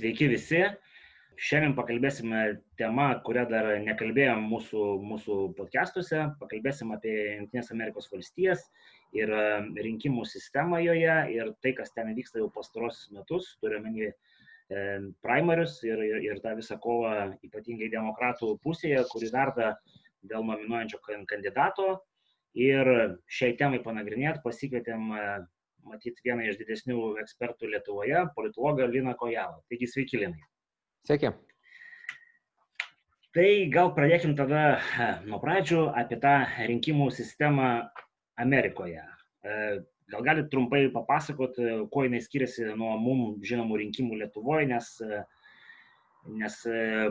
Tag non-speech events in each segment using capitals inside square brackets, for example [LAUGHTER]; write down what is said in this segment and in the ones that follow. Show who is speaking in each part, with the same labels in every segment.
Speaker 1: Sveiki visi. Šiandien pakalbėsime temą, kurią dar nekalbėjom mūsų, mūsų podcastuose. Pakalbėsim apie Junktinės Amerikos valstijas ir e, rinkimų sistemą joje ir tai, kas ten vyksta jau pastarosius metus, turiuomenį e, primarius ir, ir, ir tą visą kovą ypatingai demokratų pusėje, kuri verda dėl nominuojančio kandidato. Ir šiai temai panagrinėti pasikvietėm e, matyti vieną iš didesnių ekspertų Lietuvoje, politologą Liną Kojalą. Taigi sveiki, Linai.
Speaker 2: Sveiki.
Speaker 1: Tai gal pradėkim tada nuo pradžių apie tą rinkimų sistemą Amerikoje. E, gal galite trumpai papasakoti, kuo jinai skiriasi nuo mums žinomų rinkimų Lietuvoje, nes, nes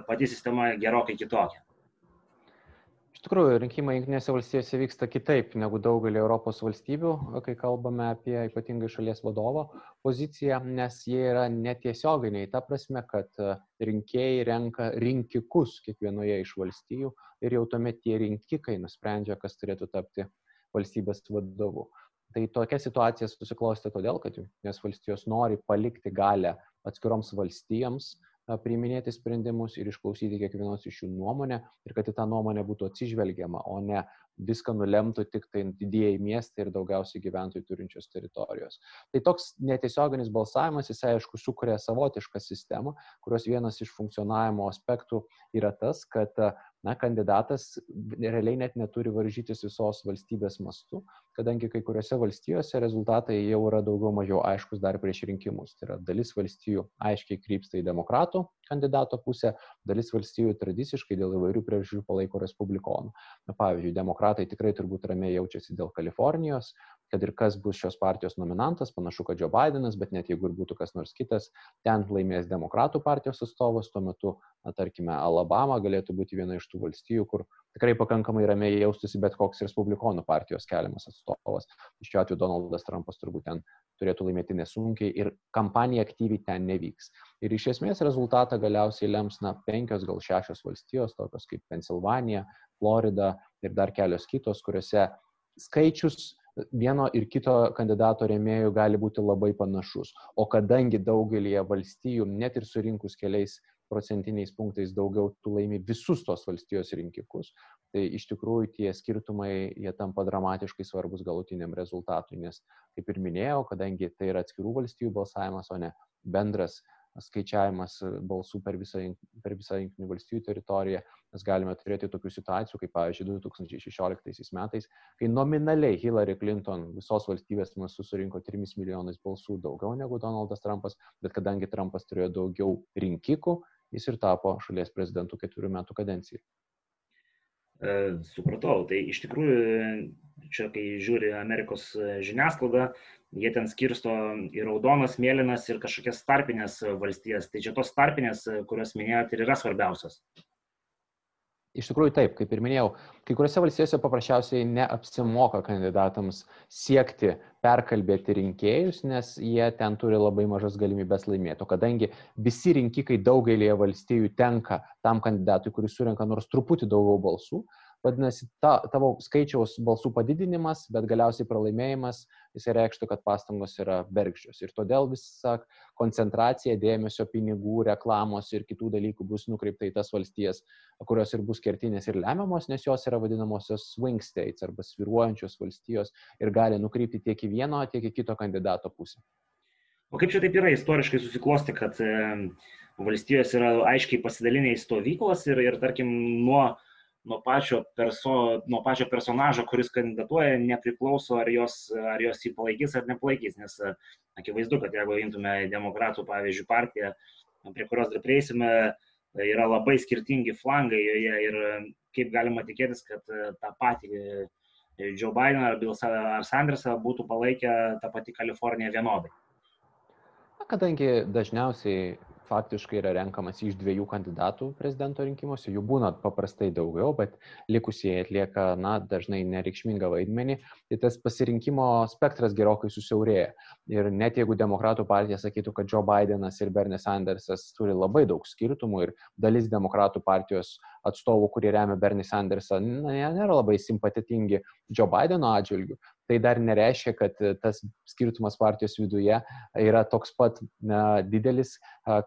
Speaker 1: pati sistema gerokai kitokia.
Speaker 2: Iš tikrųjų, rinkimai Junktinėse valstijose vyksta kitaip negu daugelį Europos valstybių, kai kalbame apie ypatingai šalies vadovo poziciją, nes jie yra netiesioginiai, ta prasme, kad e, rinkėjai renka rinkikus kiekvienoje iš valstijų ir jau tuomet tie rinkikai nusprendžia, kas turėtų tapti valstybės vadovu. Tai tokia situacija susiklostė todėl, kad Junktinės valstijos nori palikti galę atskiroms valstijoms priiminėti sprendimus ir išklausyti kiekvienos iš jų nuomonę ir kad į tą nuomonę būtų atsižvelgiama, o ne viską nulemtų tik tai didieji miestai ir daugiausiai gyventojų turinčios teritorijos. Tai toks netiesioginis balsavimas, jis aišku sukuria savotišką sistemą, kurios vienas iš funkcionavimo aspektų yra tas, kad na, kandidatas realiai net neturi varžytis visos valstybės mastu, kadangi kai kuriuose valstijose rezultatai jau yra daugiau mažiau aiškus dar prieš rinkimus. Tai yra dalis valstijų aiškiai krypsta į demokratų kandidato pusę, dalis valstijų tradiciškai dėl įvairių priežasčių palaiko respublikonų. Na, pavyzdžiui, demokratai tikrai turbūt ramiai jaučiasi dėl Kalifornijos, kad ir kas bus šios partijos nominantas, panašu, kad Joe Bidenas, bet net jeigu ir būtų kas nors kitas, ten laimės demokratų partijos atstovas, tuo metu, na, tarkime, Alabama galėtų būti viena iš tų valstijų, kur tikrai pakankamai ramiai jaustųsi bet koks Respublikonų partijos keliamas atstovas. Šiuo atveju Donaldas Trumpas turbūt ten turėtų laimėti nesunkiai ir kampanija aktyviai ten nevyks. Ir iš esmės rezultatą galiausiai lems, na, penkios, gal šešios valstijos, tokios kaip Pensilvanija, Florida ir dar kelios kitos, kuriuose skaičius vieno ir kito kandidato rėmėjų gali būti labai panašus. O kadangi daugelie valstijų, net ir surinkus keliais procentiniais punktais daugiau tu laimi visus tos valstijos rinkikus, tai iš tikrųjų tie skirtumai jie tampa dramatiškai svarbus galutiniam rezultatui, nes kaip ir minėjau, kadangi tai yra atskirų valstijų balsavimas, o ne bendras skaičiavimas balsų per visą, per visą Junktinių valstybių teritoriją, mes galime turėti tokių situacijų, kaip pavyzdžiui 2016 metais, kai nominaliai Hillary Clinton visos valstybės masu surinko 3 milijonais balsų daugiau negu Donaldas Trumpas, bet kadangi Trumpas turėjo daugiau rinkikų, jis ir tapo šalies prezidentu ketverių metų kadencijai.
Speaker 1: E, supratau, tai iš tikrųjų čia, kai žiūri Amerikos žiniasklaidą, jie ten skirsto į raudonas, mėlynas ir kažkokias tarpinės valstijas. Tai čia tos tarpinės, kurias minėjote, ir yra svarbiausios.
Speaker 2: Iš tikrųjų taip, kaip ir minėjau, kai kuriuose valstijose paprasčiausiai neapsimoka kandidatams siekti perkalbėti rinkėjus, nes jie ten turi labai mažas galimybės laimėti. O kadangi visi rinkikai daugelėje valstijų tenka tam kandidatui, kuris surenka nors truputį daugiau balsų, Vadinasi, ta, tavo skaičiaus balsų padidinimas, bet galiausiai pralaimėjimas, jisai reikštų, kad pastangos yra bergždžios. Ir todėl visa koncentracija dėmesio, pinigų, reklamos ir kitų dalykų bus nukreipta į tas valstijas, kurios ir bus kertinės ir lemiamos, nes jos yra vadinamosios swing states arba sviruojančios valstijos ir gali nukreipti tiek į vieno, tiek į kito kandidato pusę.
Speaker 1: O kaip čia taip yra istoriškai susiklosti, kad valstijos yra aiškiai pasidalinę į stovyklas ir, ir tarkim, nuo nuo pačio, perso, nuo pačio personažo, kuris kandidatuoja, nepriklauso, ar jos, ar jos jį palaikys ar nepalaikys. Nes akivaizdu, kad jeigu imtume demokratų, pavyzdžiui, partiją, prie kurios dar prieisime, yra labai skirtingi flangai joje ir kaip galima tikėtis, kad tą patį Joe Biden ar Bill ar Sandersą būtų palaikę tą patį Kaliforniją vienodai.
Speaker 2: Kadangi dažniausiai faktiškai yra renkamas iš dviejų kandidatų prezidento rinkimuose, jų būna paprastai daugiau, bet likusieji atlieka, na, dažnai nereikšmingą vaidmenį, tai tas pasirinkimo spektras gerokai susiaurėja. Ir net jeigu demokratų partija sakytų, kad Joe Bidenas ir Bernie Sandersas turi labai daug skirtumų ir dalis demokratų partijos atstovų, kurie remia Bernie Sandersą, na, nėra labai simpatitingi Joe Bideno atžvilgiu, tai dar nereiškia, kad tas skirtumas partijos viduje yra toks pat na, didelis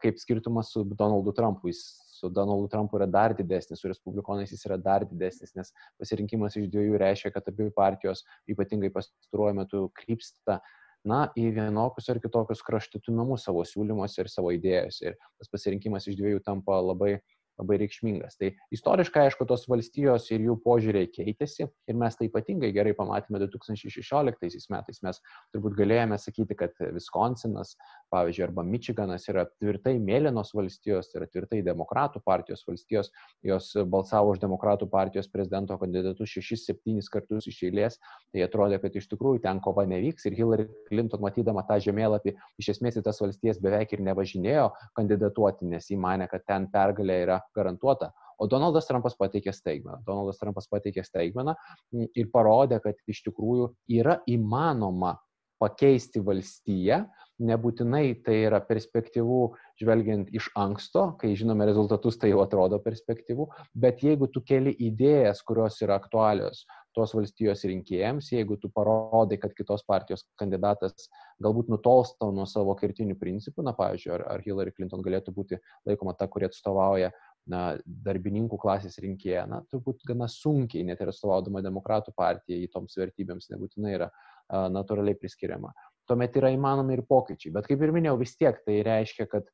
Speaker 2: kaip skirtumas su Donaldu Trumpu. Jis su Donaldu Trumpu yra dar didesnis, su respublikonais jis yra dar didesnis, nes pasirinkimas iš dviejų reiškia, kad abi partijos ypatingai pastaruoju metu krypsta na, į vienokius ar kitokius kraštutinumus savo siūlymuose ir savo idėjose. Ir tas pasirinkimas iš dviejų tampa labai labai reikšmingas. Tai istoriškai, aišku, tos valstijos ir jų požiūriai keitėsi ir mes tai ypatingai gerai pamatėme 2016 metais. Mes turbūt galėjome sakyti, kad Wisconsinas, pavyzdžiui, arba Michiganas yra tvirtai mėlynos valstijos, yra tvirtai demokratų partijos valstijos, jos balsavo už demokratų partijos prezidento kandidatus 6-7 kartus iš eilės, tai atrodė, kad iš tikrųjų ten kova nevyks ir Hillary Clinton matydama tą žemėlapį iš esmės į tas valstijas beveik ir nevažinėjo kandidatuoti, nes jį mane, kad ten pergalė yra garantuota. O Donaldas Trumpas pateikė staigmeną. Donaldas Trumpas pateikė staigmeną ir parodė, kad iš tikrųjų yra įmanoma pakeisti valstiją, nebūtinai tai yra perspektyvų žvelgiant iš anksto, kai žinome rezultatus, tai jau atrodo perspektyvų, bet jeigu tu keli idėjas, kurios yra aktualios tos valstijos rinkėjams, jeigu tu parodai, kad kitos partijos kandidatas galbūt nutolsta nuo savo kertinių principų, na, pavyzdžiui, ar, ar Hillary Clinton galėtų būti laikoma ta, kurie atstovauja na, darbininkų klasės rinkėją, na, turbūt gana sunkiai, net ir atstovaudama demokratų partijai, toms vertybėms nebūtinai yra natūraliai priskiriama. Tuomet yra įmanomi ir pokyčiai. Bet kaip ir minėjau, vis tiek tai reiškia, kad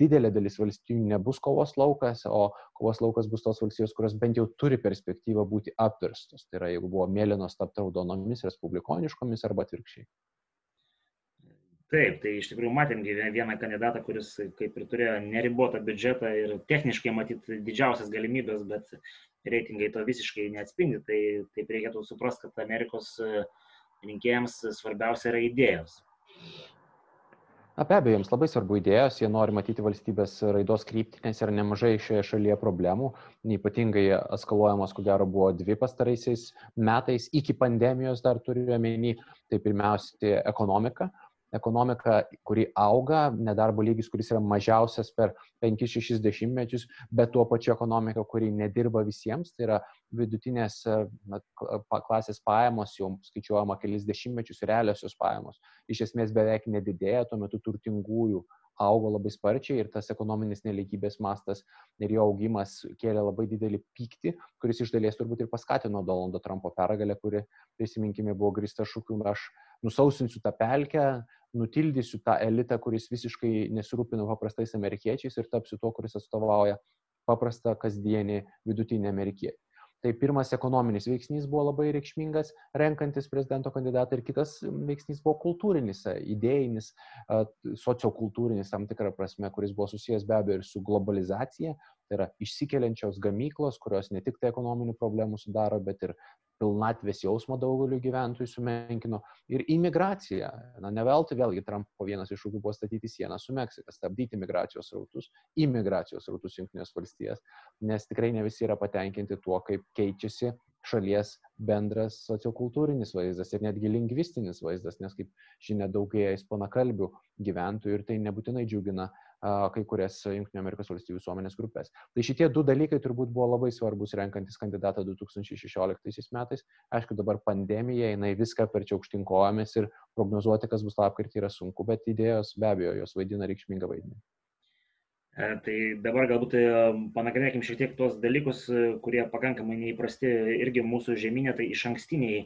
Speaker 2: didelė dalis valstybių nebus kovos laukas, o kovos laukas bus tos valstybės, kurios bent jau turi perspektyvą būti apverstos. Tai yra, jeigu buvo mėlynos tapti raudonomis, respublikoniškomis arba atvirkščiai.
Speaker 1: Taip, tai iš tikrųjų matėm vieną kandidatą, kuris kaip ir turėjo neribotą biudžetą ir techniškai matyti didžiausias galimybės, bet reitingai to visiškai neatspindi. Tai taip reikėtų suprasti, kad Amerikos e, rinkėjams svarbiausia yra idėjos.
Speaker 2: Be abejo, jiems labai svarbu idėjos, jie nori matyti valstybės raidos kryptį, nes yra nemažai šioje šalyje problemų, ypatingai eskaluojamos, ko gero, buvo dvi pastaraisiais metais, iki pandemijos dar turiu omeny, tai pirmiausia ekonomika, ekonomika, kuri auga, nedarbo lygis, kuris yra mažiausias per 5-6 dešimtmečius, bet tuo pačiu ekonomika, kuri nedirba visiems, tai yra vidutinės na, klasės pajamos, jau skaičiuojama kelis dešimtmečius, realiosios pajamos, iš esmės beveik nedidėja, tuo metu turtingųjų augo labai sparčiai ir tas ekonominis neligybės mastas ir jo augimas kėlė labai didelį pyktį, kuris iš dalies turbūt ir paskatino Donaldo Trumpo pergalę, kuri, prisiminkime, buvo grįsta šūkiu, aš nusausinsiu tą pelkę, nutildysiu tą elitą, kuris visiškai nesirūpina paprastais amerikiečiais ir tapsiu tuo, kuris atstovauja paprastą kasdienį vidutinį amerikietį. Tai pirmas ekonominis veiksnys buvo labai reikšmingas, renkantis prezidento kandidatą, ir kitas veiksnys buvo kultūrinis, idėjinis, sociokultūrinis tam tikrą prasme, kuris buvo susijęs be abejo ir su globalizacija, tai yra išsikeliančios gamyklos, kurios ne tik tai ekonominių problemų sudaro, bet ir pilnatvės jausmą daugeliu gyventojų sumenkino ir imigracija. Na, ne veltui vėlgi Trumpo vienas iš šūkių buvo statyti sieną su Meksika, stabdyti migracijos rautus, imigracijos rautus Junktinės valstijas, nes tikrai ne visi yra patenkinti tuo, kaip keičiasi šalies bendras sociokultūrinis vaizdas ir netgi lingvistinis vaizdas, nes kaip žinia daugėja ispanakalbių gyventojų ir tai nebūtinai džiugina uh, kai kurias Junktinių Amerikos valstybių visuomenės grupės. Tai šitie du dalykai turbūt buvo labai svarbus renkantis kandidatą 2016 metais. Aišku, dabar pandemija, jinai viską perčia aukštinkojomis ir prognozuoti, kas bus lapkritį yra sunku, bet idėjos be abejo, jos vaidina reikšmingą vaidmenį.
Speaker 1: E, tai dabar galbūt e, panagrinėkim šiek tiek tuos dalykus, e, kurie pakankamai neįprasti irgi mūsų žemynė, tai iš ankstiniai,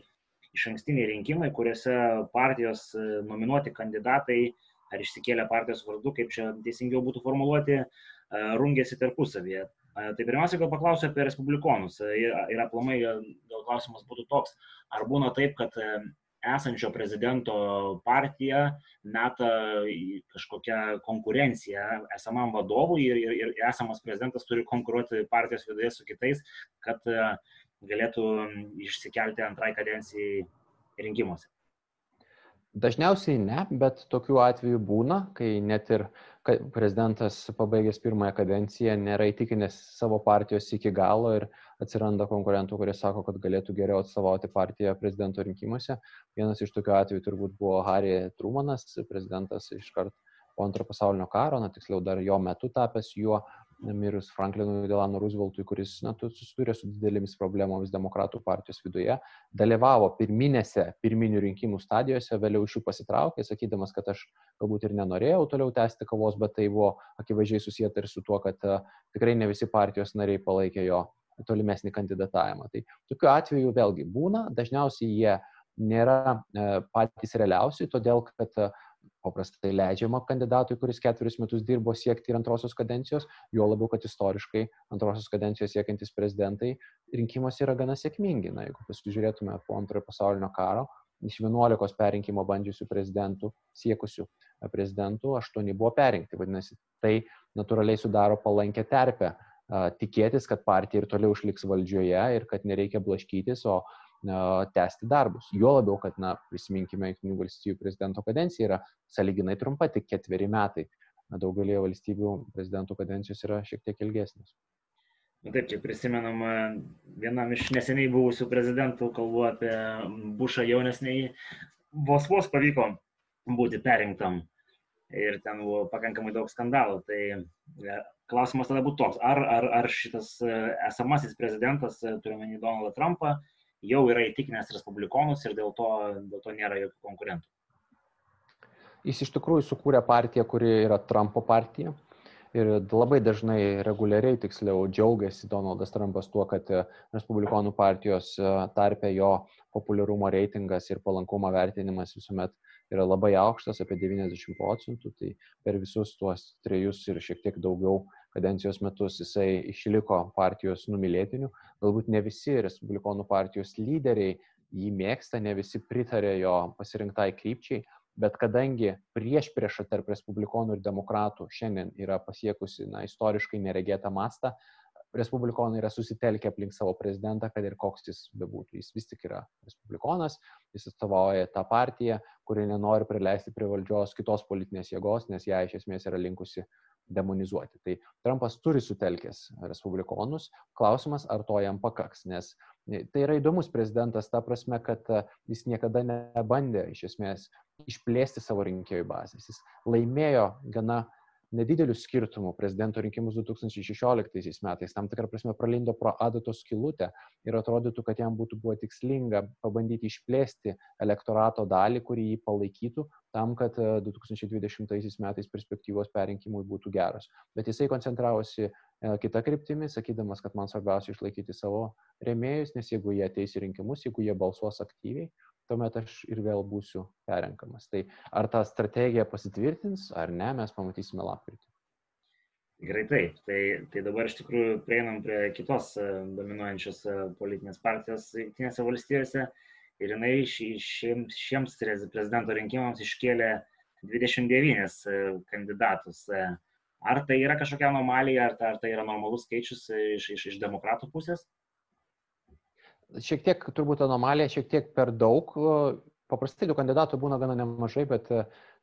Speaker 1: iš ankstiniai rinkimai, kuriuose partijos nominuoti kandidatai uh, ar išsikėlę partijos vardu, kaip čia teisingiau būtų formuluoti, rungėsi tarpusavyje. Tai pirmiausia, gal paklausiu apie respublikonus. Ir aplamai gal klausimas būtų toks, ar būna taip, kad esančio prezidento partija meta kažkokią konkurenciją esamam vadovui ir, ir, ir esamas prezidentas turi konkuruoti partijos viduje su kitais, kad galėtų išsikelti antrai kadencijai rinkimuose.
Speaker 2: Dažniausiai ne, bet tokių atvejų būna, kai net ir prezidentas pabaigęs pirmąją kadenciją nėra įtikinęs savo partijos iki galo ir atsiranda konkurentų, kurie sako, kad galėtų geriau atstovauti partiją prezidento rinkimuose. Vienas iš tokių atvejų turbūt buvo Harry Trumanas, prezidentas iškart po antro pasaulinio karo, na tiksliau dar jo metu tapęs juo mirus Franklinui Delano Rooseveltui, kuris na, susidūrė su didelėmis problemomis demokratų partijos viduje, dalyvavo pirminėse pirminių rinkimų stadijose, vėliau iš jų pasitraukė, sakydamas, kad aš galbūt ir nenorėjau toliau tęsti kavos, bet tai buvo akivaizdžiai susijęta ir su tuo, kad uh, tikrai ne visi partijos nariai palaikė jo tolimesnį kandidatavimą. Tai tokiu atveju vėlgi būna, dažniausiai jie nėra uh, patys realiausi, todėl kad uh, paprastai leidžiama kandidatui, kuris ketverius metus dirbo siekti ir antrosios kadencijos, juo labiau, kad istoriškai antrosios kadencijos siekiantis prezidentai rinkimuose yra gana sėkmingi. Na, jeigu pasižiūrėtume po antrojo pasaulinio karo, iš 11 perrinkimo bandžiusių prezidentų, siekusių prezidentų, 8 buvo perrinkti. Vadinasi, tai natūraliai sudaro palankę terpę tikėtis, kad partija ir toliau išliks valdžioje ir kad nereikia blaškytis, o tęsti darbus. Jo labiau, kad, na, prisiminkime, Junktinių valstybių prezidento kadencija yra saliginai trumpa, tik ketveri metai. Daugelėje valstybių prezidentų kadencijos yra šiek tiek ilgesnės.
Speaker 1: Taip, čia prisimenam vienam iš neseniai buvusių prezidentų, kalbu apie Bušą jaunesnį, vos vos pavyko būti perinktam ir ten buvo pakankamai daug skandalų. Tai e, klausimas tada būtų toks, ar, ar, ar šitas e, esamasis prezidentas, e, turiuomenį Donaldą Trumpą, jau yra įtikinęs respublikonus ir dėl to, dėl to nėra jokių konkurentų.
Speaker 2: Jis iš tikrųjų sukūrė partiją, kuri yra Trumpo partija. Ir labai dažnai, reguliariai tiksliau, džiaugiasi Donaldas Trumpas tuo, kad e, Respublikonų partijos e, tarpe jo populiarumo reitingas ir palankumo vertinimas visuomet yra labai aukštas, apie 90 procentų. Tai per visus tuos trejus ir šiek tiek daugiau kadencijos metus jisai išliko partijos numylėtiniu. Galbūt ne visi Respublikonų partijos lyderiai jį mėgsta, ne visi pritarė jo pasirinktai krypčiai, bet kadangi prieš priešą tarp Respublikonų ir Demokratų šiandien yra pasiekusi na, istoriškai neregėtą mastą, Respublikonai yra susitelkę aplink savo prezidentą, kad ir koks jis bebūtų. Jis vis tik yra Respublikonas, jis atstovauja tą partiją, kuri nenori prileisti prie valdžios kitos politinės jėgos, nes ją iš esmės yra linkusi demonizuoti. Tai Trumpas turi sutelkęs respublikonus, klausimas, ar to jam pakaks, nes tai yra įdomus prezidentas ta prasme, kad e, jis niekada nebandė iš esmės išplėsti savo rinkėjų bazės. Jis laimėjo gana nedidelių skirtumų prezidento rinkimus 2016 metais, tam tikrą prasme pralindo pro adatos skilutę ir atrodytų, kad jam būtų buvo tikslinga pabandyti išplėsti elektorato dalį, kuri jį palaikytų, tam, kad 2020 e, metais perspektyvos perrinkimui būtų geros. Bet jisai koncentravosi e, kitą kryptimį, sakydamas, kad man svarbiausia išlaikyti savo remėjus, nes jeigu jie ateis į rinkimus, jeigu jie balsuos aktyviai, tuomet aš ir vėl būsiu perrenkamas. Tai ar ta strategija pasitvirtins ar ne, mes pamatysime lapkritį.
Speaker 1: Gerai, taip. Tai, tai dabar iš tikrųjų prieinam prie kitos e, dominuojančios e, politinės partijos Junktinėse valstijose ir jinai šiems, šiems prezidento rinkimams iškėlė 29 e, kandidatus. Ar tai yra kažkokia anomalija, ar, ta, ar tai yra normalus skaičius iš, iš, iš demokratų pusės?
Speaker 2: Šiek tiek turbūt anomalija, šiek tiek per daug. Paprastai tų kandidatų būna gana nemažai, bet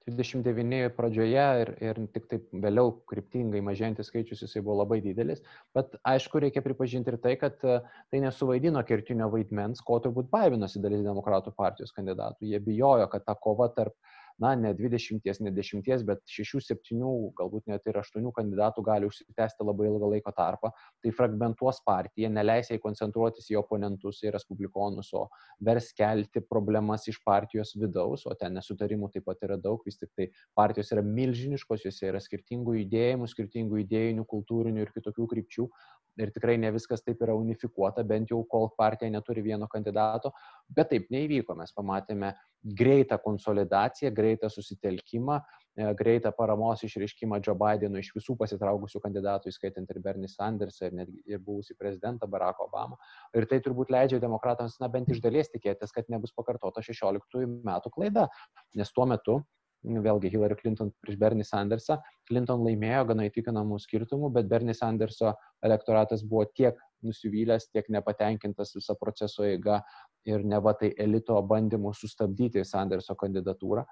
Speaker 2: 29 e, pradžioje ir, ir tik taip vėliau kryptingai mažėjantis skaičius jisai buvo labai didelis. Bet aišku, reikia pripažinti ir tai, kad e, tai nesuvaidino kertinio vaidmens, ko turbūt baiminosi dalis demokratų partijos kandidatų. Jie bijojo, kad ta kova tarp na, ne 20, ne 10, bet 6, 7, galbūt net ir 8 kandidatų gali užsitęsti labai ilgą laiko tarpą. Tai fragmentuos partiją, neleis jai koncentruotis į oponentus, į respublikonus, o vers kelti problemas iš partijos vidaus, o ten nesutarimų taip pat yra daug, vis tik tai partijos yra milžiniškos, juose yra skirtingų judėjimų, skirtingų idėjinių, kultūrinių ir kitokių krypčių. Ir tikrai ne viskas taip yra unifikuota, bent jau kol partija neturi vieno kandidato, bet taip neįvyko. Mes pamatėme greitą konsolidaciją, greitą susitelkimą, e, greitą paramos išreiškimą Joe Bidenui iš visų pasitraukusių kandidatų, įskaitant ir Bernie Sandersą, ir, netgi, ir buvusį prezidentą Barack Obama. Ir tai turbūt leidžia demokratams, na bent iš dalies tikėtis, kad nebus pakartota 16 metų klaida, nes tuo metu vėlgi Hillary Clinton prieš Bernie Sandersą. Clinton laimėjo gana įtikinamų skirtumų, bet Bernie Sanderso elektoratas buvo tiek nusivylęs, tiek nepatenkintas visą proceso eiga ir neva tai elito bandymų sustabdyti Sanderso kandidatūrą,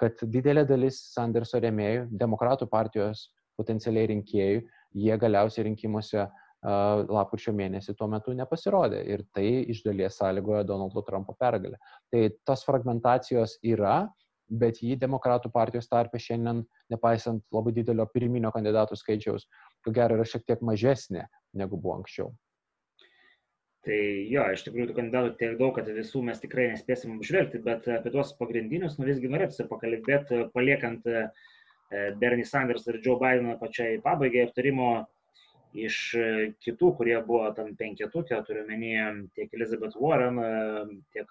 Speaker 2: kad didelė dalis Sanderso rėmėjų, demokratų partijos potencialiai rinkėjų, jie galiausiai rinkimuose lapkričio mėnesį tuo metu nepasirodė ir tai iš dalies sąlygojo Donaldo Trumpo pergalę. Tai tos fragmentacijos yra, bet jį demokratų partijos tarpe šiandien, nepaisant labai didelio pirminio kandidatų skaičiaus, ko gero, yra šiek tiek mažesnė negu buvo anksčiau.
Speaker 1: Tai jo, iš tikrųjų, tų kandidatų tiek daug, kad visų mes tikrai nespėsim apžvelgti, bet apie tuos pagrindinius, nu visgi norėtųsi pakalbėti, paliekant e, Bernie Sanders ir Joe Bideną pačiai pabaigai aptarimo iš e, kitų, kurie buvo tam penketukė, turiu menyje tiek Elizabeth Warren, e, tiek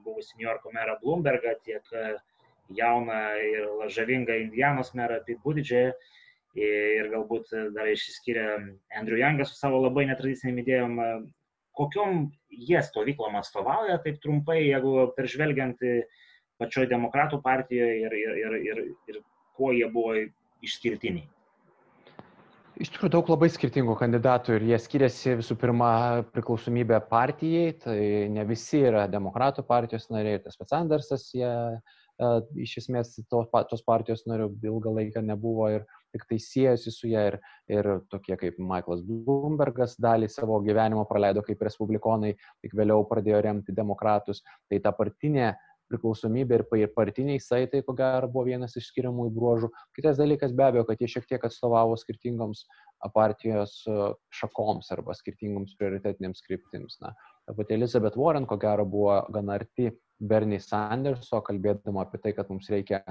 Speaker 1: buvusi New Yorko merą Bloombergą, tiek jauną ir žavingą Indianos merą Pete Buttigieg. Ir galbūt dar išsiskiria Andrew Youngas su savo labai netradiciniam idėjom kokiom jie stovyklom atstovauja, taip trumpai, jeigu peržvelgiant pačioje demokratų partijoje ir, ir, ir, ir, ir kuo jie buvo išskirtiniai.
Speaker 2: Iš tikrųjų daug labai skirtingų kandidatų ir jie skiriasi visų pirma priklausomybė partijai, tai ne visi yra demokratų partijos nariai, tas pats Andersas, jie iš esmės tos, tos partijos narių ilgą laiką nebuvo ir tik tai siejasi su ją ir, ir tokie kaip Michaelas Bloombergas dalį savo gyvenimo praleido kaip respublikonai, tik vėliau pradėjo remti demokratus. Tai ta partinė priklausomybė ir partiniai saitai, ko gero, buvo vienas iš skiriamųjų bruožų. Kitas dalykas be abejo, kad jie šiek tiek atstovavo skirtingoms partijos šakoms arba skirtingoms prioritetinėms kryptims. Na, pati Elizabeth Warren, ko gero, buvo gana arti Bernie Sanderso, kalbėdama apie tai, kad mums reikia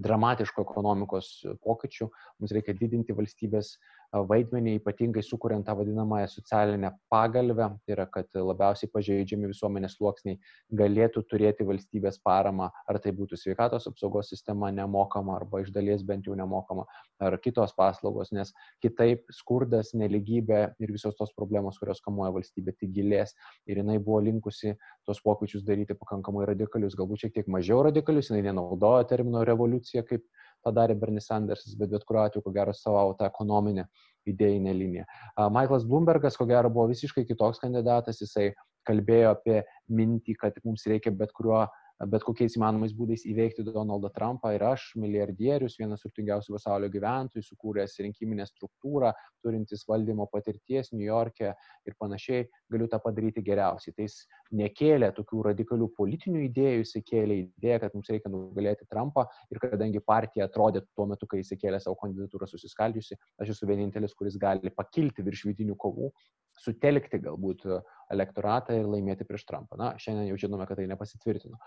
Speaker 2: dramatiškų ekonomikos pokyčių, mums reikia didinti valstybės vaidmenį, ypatingai sukuriant tą vadinamąją socialinę pagalbę, tai yra, kad labiausiai pažeidžiami visuomenės sluoksniai galėtų turėti valstybės paramą, ar tai būtų sveikatos apsaugos sistema nemokama, arba iš dalies bent jau nemokama, ar kitos paslaugos, nes kitaip skurdas, neligybė ir visos tos problemos, kurios kamuoja valstybė, tik gilės. Ir jinai buvo linkusi tos pokyčius daryti pakankamai radikalius, galbūt šiek tiek mažiau radikalius, jinai nenaudojo termino revoliucija kaip tą darė Bernie Sandersas, bet bet kuriuo atveju, ko gero, savavo tą ekonominę idėjinę liniją. Michaelas Bloombergas, ko gero, buvo visiškai kitoks kandidatas, jisai kalbėjo apie mintį, kad mums reikia bet kuriuo bet kokiais įmanomais būdais įveikti Donaldą Trumpą ir aš, milijardierius, vienas turtingiausių pasaulio gyventojų, sukūręs rinkiminę struktūrą, turintis valdymo patirties New York'e ir panašiai, galiu tą padaryti geriausiai. Tai jis nekėlė tokių radikalių politinių idėjų, jis kėlė idėją, kad mums reikia nugalėti Trumpą ir kadangi partija atrodė tuo metu, kai jis kėlė savo kandidatūrą susiskaldžiusi, aš esu vienintelis, kuris gali pakilti virš vidinių kovų, sutelkti galbūt elektoratą ir laimėti prieš Trumpą. Na, šiandien jau žinome, kad tai nepasitvirtino.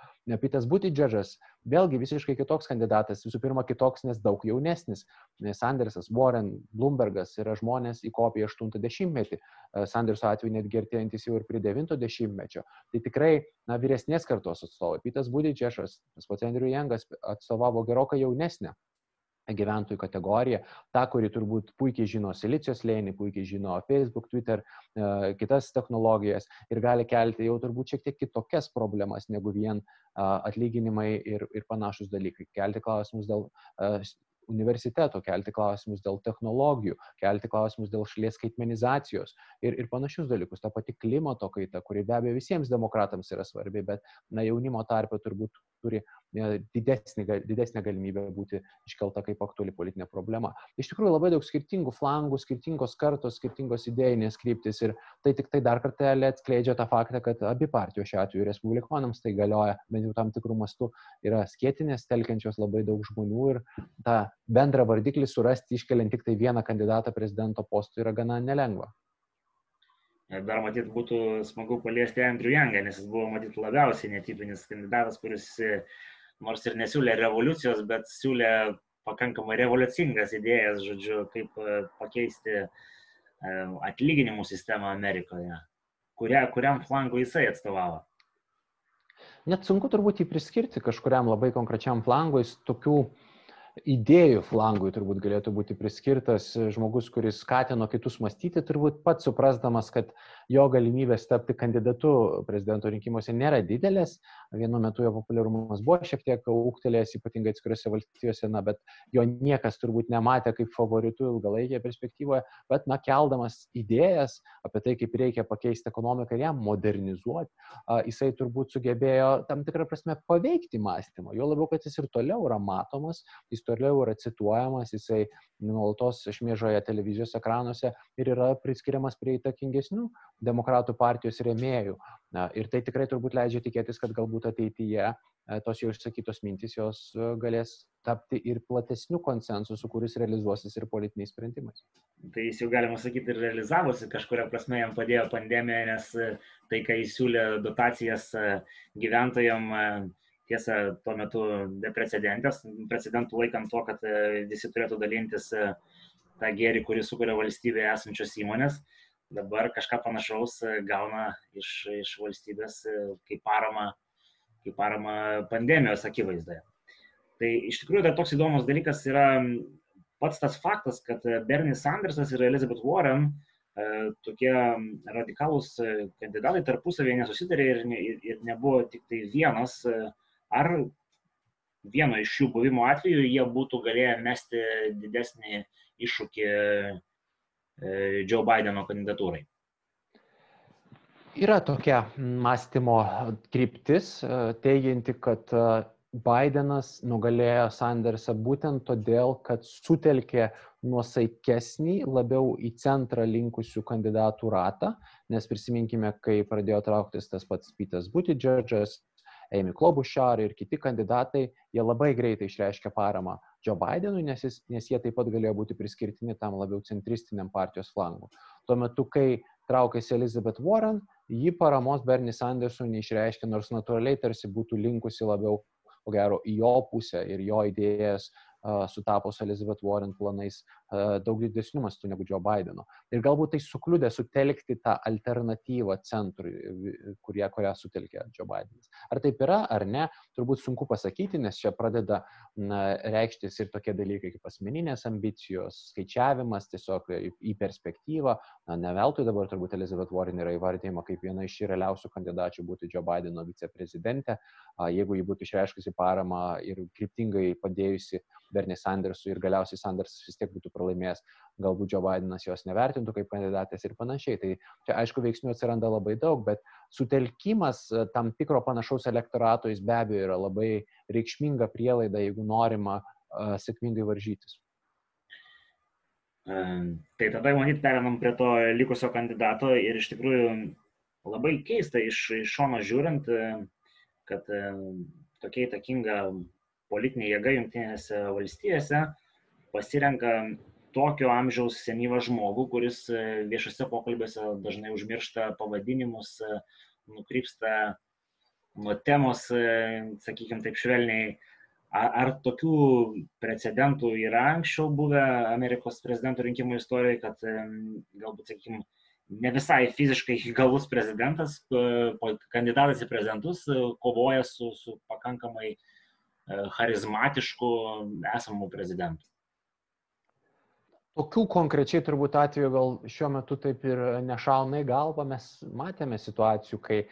Speaker 2: Pitas Butidžežas, vėlgi visiškai kitoks kandidatas, visų pirma kitoks, nes daug jaunesnis. Sandersas, Warren, Bloombergas yra žmonės įkopė 80-metį, Sanderso atveju netgi artėjantis jau ir prie 90-mečio. Tai tikrai na, vyresnės kartos atstovai. Pitas Butidžežas, tas pats Andrew Youngas atstovavo gerokai jaunesnę gyventojų kategoriją, tą, kuri turbūt puikiai žino silicijos lėnį, puikiai žino Facebook, Twitter, e, kitas technologijas ir gali kelti jau turbūt šiek tiek kitokias problemas negu vien atlyginimai ir, ir panašus dalykai. Kelti klausimus dėl universiteto, kelti klausimus dėl technologijų, kelti klausimus dėl šalies skaitmenizacijos ir, ir panašius dalykus. Ta pati klimato kaita, kuri be abejo visiems demokratams yra svarbi, bet na, jaunimo tarpe turbūt turi didesnį, didesnę galimybę būti iškelta kaip aktuali politinė problema. Iš tikrųjų labai daug skirtingų flangų, skirtingos kartos, skirtingos idėjinės kryptis ir tai tik tai dar kartelį atskleidžia tą faktą, kad abi partijos šiuo atveju respublikonams tai galioja, bent jau tam tikrų mastų, yra skėtinės, telkiančios labai daug žmonių ir tą bendrą vardiklį surasti iškeliant tik tai vieną kandidatą prezidento postui yra gana nelengva.
Speaker 1: Dar matyt būtų smagu paliesti Andrew Youngą, nes jis buvo matyt labiausiai netipinis kandidatas, kuris nors ir nesiūlė revoliucijos, bet siūlė pakankamai revoliucingas idėjas, žodžiu, kaip e, pakeisti e, atlyginimų sistemą Amerikoje. Kuria, kuriam flangui jisai atstovavo?
Speaker 2: Net sunku turbūt jį priskirti kažkuriam labai konkrečiam flangui, tokių uh, idėjų flangui turbūt galėtų būti priskirtas žmogus, kuris skatino kitus mąstyti, turbūt pats suprasdamas, kad jo galimybės tapti kandidatu prezidento rinkimuose nėra didelės. Vienu metu jo populiarumas buvo šiek tiek ūktelėjęs, ypatingai atskiriuose valstijose, na, bet jo niekas turbūt nematė kaip favoritų ilgalaikėje perspektyvoje, bet, na, keldamas idėjas apie tai, kaip reikia pakeisti ekonomiką ir ją modernizuoti, jisai turbūt sugebėjo tam tikrą prasme paveikti mąstymą. Jo labiau, kad jis ir toliau yra matomas, jis toliau yra cituojamas, jisai nuolatos šmėžoja televizijos ekranuose ir yra priskiriamas prie įtakingesnių demokratų partijos rėmėjų. Na, ir tai tikrai turbūt leidžia tikėtis, kad galbūt ateityje tos jau išsakytos mintys jos galės tapti ir platesniu konsensusu, kuris realizuosis ir politiniais sprendimais.
Speaker 1: Tai jis jau galima sakyti ir realizavosi, kažkuria prasme jam padėjo pandemija, nes tai, kai jis siūlė dotacijas gyventojam, tiesa, tuo metu beprecedentės, precedentų laikant to, kad visi turėtų dalintis tą gėrį, kurį sukuria valstybėje esančios įmonės, dabar kažką panašaus e, gauna iš, iš valstybės e, kaip parama, kaip parama pandemijos akivaizdoje. Tai iš tikrųjų dar toks įdomus dalykas yra pats tas faktas, kad Bernie Sandersas ir Elizabeth Warren e, tokie radikalūs kandidatai tarpusavėje nesusitarė ir, ne, ir nebuvo tik tai vienas, ar vieno iš jų buvimo atveju jie būtų galėję mesti didesnį iššūkį e, Joe Bideno kandidatūrai?
Speaker 2: Yra tokia mąstymo kryptis, e, teigianti, kad e, Bidenas nugalėjo Sandersą būtent todėl, kad sutelkė nuosaikesnį, labiau į centrą linkusių kandidatų ratą, nes prisiminkime, kai pradėjo trauktis tas pats Pitas Buttigieg'as, Amy Klobuchar ir kiti kandidatai, jie labai greitai išreiškė paramą Joe Bidenui, nes, jis, nes jie taip pat galėjo būti priskirtini tam labiau centristiniam partijos flangu. Tuo metu, kai traukėsi Elizabeth Warren, ji paramos Bernie Sandersui neišreiškė, nors natūraliai tarsi būtų linkusi labiau, ko gero, į jo pusę ir jo idėjas sutapo su Elizabeth Warren planais daug didesnių mastų negu Joe Bideno. Ir galbūt tai sukliudė sutelkti tą alternatyvą centrui, kurie, kurią sutelkė Joe Bidenas. Ar taip yra, ar ne, turbūt sunku pasakyti, nes čia pradeda na, reikštis ir tokie dalykai kaip asmeninės ambicijos, skaičiavimas tiesiog į perspektyvą. Na, ne veltui dabar turbūt Elizabeth Warren yra įvardyjama kaip viena iš realiausių kandidačių būti Joe Bideno viceprezidente. Jeigu ji būtų išreiškusi paramą ir kryptingai padėjusi Bernie Sandersui ir galiausiai Sandersas vis tiek būtų pralaimėjęs, galbūt Joe Bidenas jos nevertintų kaip kandidatės ir panašiai. Tai čia aišku veiksnių atsiranda labai daug, bet sutelkimas e, tam tikro panašaus elektorato jis be abejo yra labai reikšminga prielaida, jeigu norima uh, sėkmingai varžytis.
Speaker 1: Tai tada, manyt, perinam prie to likusio kandidato ir iš tikrųjų labai keista iš, iš šono žiūrint, kad tokia įtakinga politinė jėga Junktinėse valstijose pasirenka tokio amžiaus senyvą žmogų, kuris e, viešose pokalbėse dažnai užmiršta pavadinimus, e, nukrypsta nuo temos, e, sakykime taip švelniai. Ar, tokių precedentų yra anksčiau buvę Amerikos prezidento rinkimų istorijoje, kad galbūt, sakykime, ne visai fiziškai įgalus prezidentas, kandidatas į prezidentus kovoja su, su pakankamai uh, charizmatiškų esamų prezidentų.
Speaker 2: Tokių konkrečiai turbūt atveju gal šiuo metu taip ir nešauna į galvą. Mes matėme situacijų, kai e,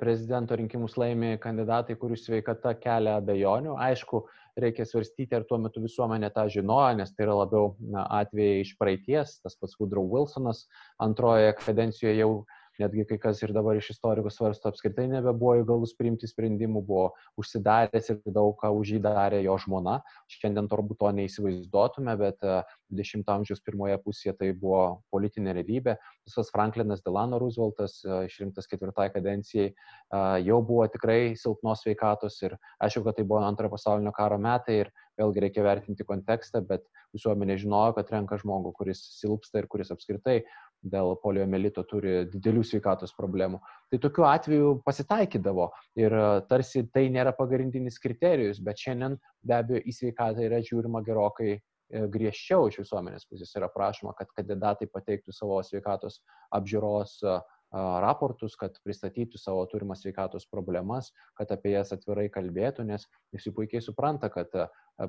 Speaker 2: prezidento rinkimus laimė kandidatai, kurių sveikata kelia abejonių. Aišku, reikia svarstyti, ar tuo metu visuomenė tą žinojo, nes tai yra labiau na, atvejai iš praeities. Tas pats Woodrow Wilsonas antrojoje kadencijoje jau netgi kai kas ir dabar iš istorikų svarsto, apskritai nebebuvo įgalus priimti sprendimų, buvo užsidaręs ir daug ką už jį darė jo žmona. Šiandien turbūt to neįsivaizduotume, bet 20-ojo e, amžiaus pirmoje pusėje tai buvo politinė realybė. Visas Franklinas Delano Rooseveltas, e, išrinktas ketvirtai kadencijai, e, jau buvo tikrai silpnos veikatos ir aišku, kad tai buvo antrojo pasaulinio karo metai ir vėlgi reikia vertinti kontekstą, bet visuomenė žinojo, kad renka žmogų, kuris silpsta ir kuris apskritai dėl poliomelito turi didelių sveikatos problemų. Tai tokiu atveju pasitaikydavo ir e, tarsi tai nėra pagrindinis kriterijus, bet šiandien be abejo į sveikatą yra žiūrima gerokai e, griežčiau iš visuomenės pusės yra prašoma, kad kandidatai pateiktų savo sveikatos apžiūros uh, raportus, kad pristatytų savo turimas sveikatos problemas, kad apie jas atvirai kalbėtų, nes visi puikiai supranta, kad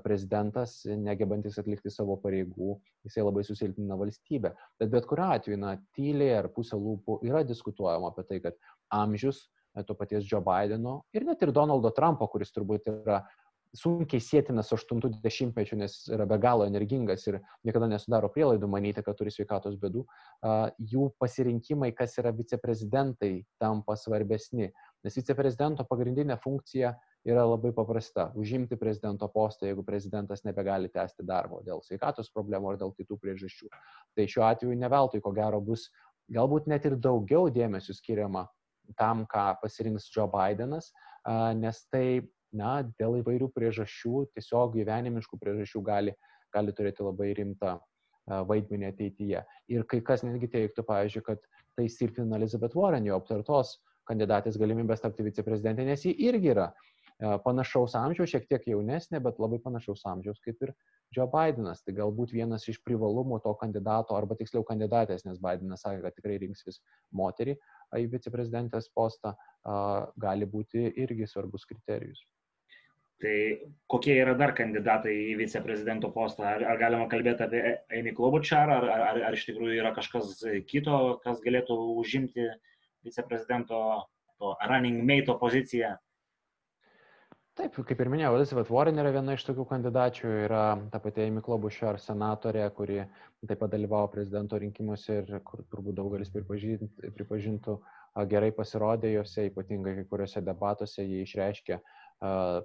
Speaker 2: prezidentas, negebantis atlikti savo pareigų, jisai labai susilpnina valstybę. Bet bet kuriu atveju, na, tyliai ar pusė lūpų yra diskutuojama apie tai, kad amžius to paties Joe Bideno ir net ir Donaldo Trumpo, kuris turbūt yra sunkiai sėtinas 80-mečių, nes yra be galo energingas ir niekada nesudaro prielaidų manyti, kad turi sveikatos bėdų, jų pasirinkimai, kas yra viceprezidentai, tampa svarbesni. Nes viceprezidento pagrindinė funkcija yra labai paprasta - užimti prezidento postą, jeigu prezidentas nebegali tęsti darbo dėl sveikatos problemų ar dėl kitų priežasčių. Tai šiuo atveju neveltui, ko gero, bus galbūt net ir daugiau dėmesio skiriama tam, ką pasirinks Joe Bidenas, nes tai na, dėl įvairių priežasčių, tiesiog gyvenimiškų priežasčių gali, gali turėti labai rimtą vaidmenį ateityje. Ir kai kas netgi teiktų, pavyzdžiui, kad tai silpnina Elizabeth Warren, jo aptartos kandidatės galimybės tapti viceprezidentė, nes ji irgi yra panašaus amžiaus, šiek tiek jaunesnė, bet labai panašaus amžiaus kaip ir Joe Bidenas. Tai galbūt vienas iš privalumų to kandidato, arba tiksliau kandidatės, nes Bidenas sakė, kad tikrai rinksis moterį į viceprezidentės postą, gali būti irgi svarbus kriterijus.
Speaker 1: Tai kokie yra dar kandidatai į viceprezidento postą? Ar, ar galima kalbėti apie Amy Klobuchar, ar, ar, ar iš tikrųjų yra kažkas kito, kas galėtų užimti viceprezidento to running mate poziciją?
Speaker 2: Taip, kaip ir minėjau, Elizabeth Warren yra viena iš tokių kandidačių, yra ta pati Amy Klobuchar senatorė, kuri taip pat dalyvavo prezidento rinkimuose ir kur turbūt daugelis pripažintų, pripažintų gerai pasirodė juose, ypatingai kai kuriuose debatuose jie išreiškė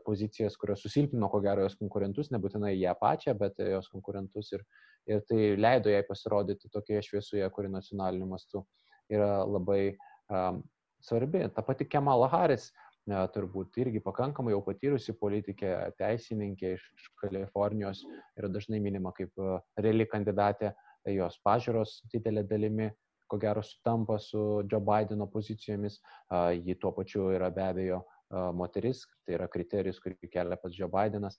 Speaker 2: pozicijas, kurios susilpino ko gero jos konkurentus, nebūtinai ją pačią, bet jos konkurentus ir, ir tai leido jai pasirodyti tokioje šviesoje, kuri nacionaliniu mastu yra labai um, svarbi. Ta pati Kemala Harris turbūt irgi pakankamai jau patyrusi politikė, teisininkė iš, iš Kalifornijos yra dažnai minima kaip reali kandidatė, jos pažiūros didelė dalimi, ko gero, sutampa su Joe Bideno pozicijomis, ji tuo pačiu yra be abejo moteris, tai yra kriterijus, kurį kelia pats Joe Bidenas,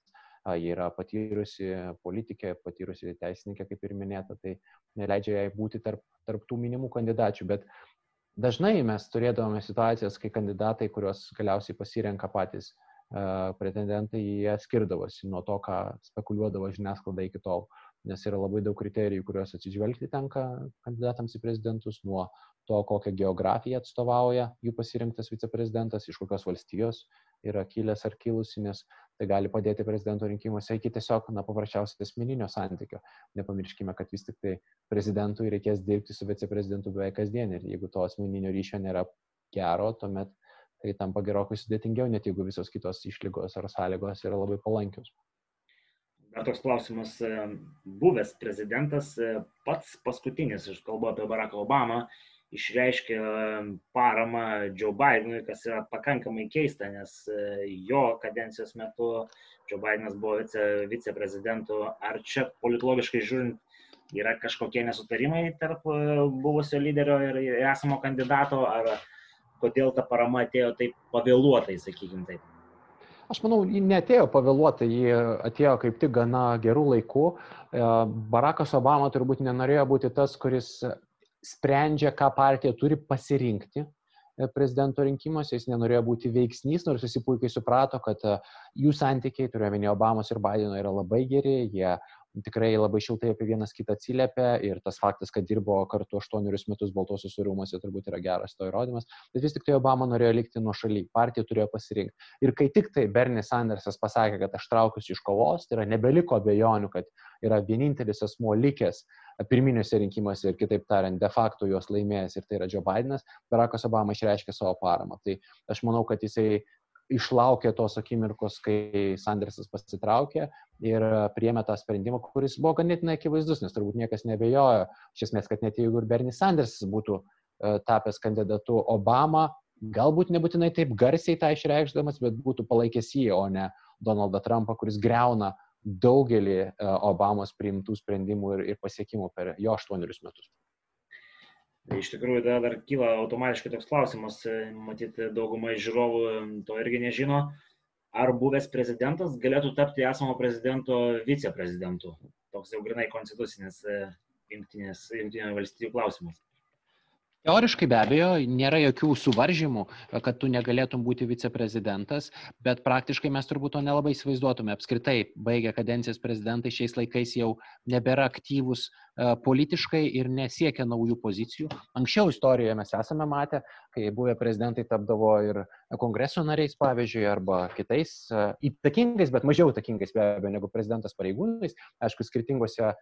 Speaker 2: ji yra patyrusi politikė, patyrusi teisininkė, kaip ir minėta, tai neleidžia jai būti tarp, tarp tų minimų kandidačių, bet dažnai mes turėdavome situacijas, kai kandidatai, kuriuos galiausiai pasirenka patys pretendentai, jie skirdavosi nuo to, ką spekuliuodavo žiniasklaida iki tol, nes yra labai daug kriterijų, kuriuos atsižvelgti tenka kandidatams į prezidentus, nuo to, kokią geografiją atstovauja jų pasirinktas viceprezidentas, iš kokios valstijos yra kilęs ar kilusi, nes tai gali padėti prezidento rinkimuose iki tiesiog, na, paprasčiausiai asmeninio santykio. Nepamirškime, kad vis tik tai prezidentui reikės dirbti su viceprezidentu beveik kasdien ir jeigu to asmeninio ryšio nėra gero, tuomet tai tampa gerokai sudėtingiau, net jeigu visos kitos išlygos ar sąlygos yra labai palankios.
Speaker 1: Toks klausimas, buvęs prezidentas pats paskutinis, aš kalbu apie Barack Obama, išreiškė paramą Joe Bidenui, kas yra pakankamai keista, nes e, jo kadencijos metu Joe Bidenas buvo vice, viceprezidentu. Ar čia politologiškai žiūrint yra kažkokie nesutarimai tarp e, buvusio lyderio ir esamo kandidato, ar kodėl ta parama atėjo taip pavėluotai, sakykime taip?
Speaker 2: Aš manau, ji netėjo pavėluotai, ji atėjo kaip tik gana gerų laikų. E, Barackas Obama turbūt nenorėjo būti tas, kuris sprendžia, ką partija turi pasirinkti e, prezidento rinkimuose, jis nenorėjo būti veiksnys, nors visi puikiai suprato, kad e, jų santykiai, turiuomenė Obamos ir Bideno, yra labai geri, jie tikrai labai šiltai apie vienas kitą atsiliepia ir tas faktas, kad dirbo kartu aštuonerius metus Baltosios rūmose, turbūt yra geras to įrodymas, bet vis tik tai Obama norėjo likti nuo šaly, partija turėjo pasirinkti. Ir kai tik tai Bernie Sandersas pasakė, kad aš traukiuosi iš kovos, tai yra nebeliko abejonių, kad yra vienintelis asmuo likęs pirminiuose rinkimuose ir kitaip tariant, de facto juos laimėjęs ir tai yra Joe Bidenas, Barackas Obama išreiškė savo paramą. Tai aš manau, kad jisai išlaukė tos akimirkos, kai Sandersas pasitraukė ir priemė tą sprendimą, kuris buvo ganėtinai akivaizdus, nes turbūt niekas nebejojo, iš esmės, kad net jeigu ir Bernie Sandersas būtų uh, tapęs kandidatu Obama, galbūt nebūtinai taip garsiai tą išreikšdamas, bet būtų palaikęs jį, o ne Donaldą Trumpą, kuris greuna daugelį e, Obamos priimtų sprendimų ir, ir pasiekimų per jo aštuonerius metus.
Speaker 1: Tai iš tikrųjų dar, dar kyla automatiškai toks klausimas, e, matyti daugumai žiūrovų to irgi nežino, ar buvęs prezidentas galėtų tapti esamo prezidento viceprezidentu. Toks jau grinai konstitucinis e, jungtinio valstybių klausimas.
Speaker 2: Teoriškai be abejo, nėra jokių suvaržymų, kad tu negalėtum būti viceprezidentas, bet praktiškai mes turbūt to nelabai įsivaizduotume. Apskritai, baigę kadencijas prezidentai šiais laikais jau nebėra aktyvūs e, politiškai ir nesiekia naujų pozicijų. Anksčiau istorijoje mes esame matę, kai buvę prezidentai tapdavo ir kongreso nariais, pavyzdžiui, arba kitais e, įtakingais, bet mažiau įtakingais be abejo negu prezidentas pareigūnais. Aišku, skirtingose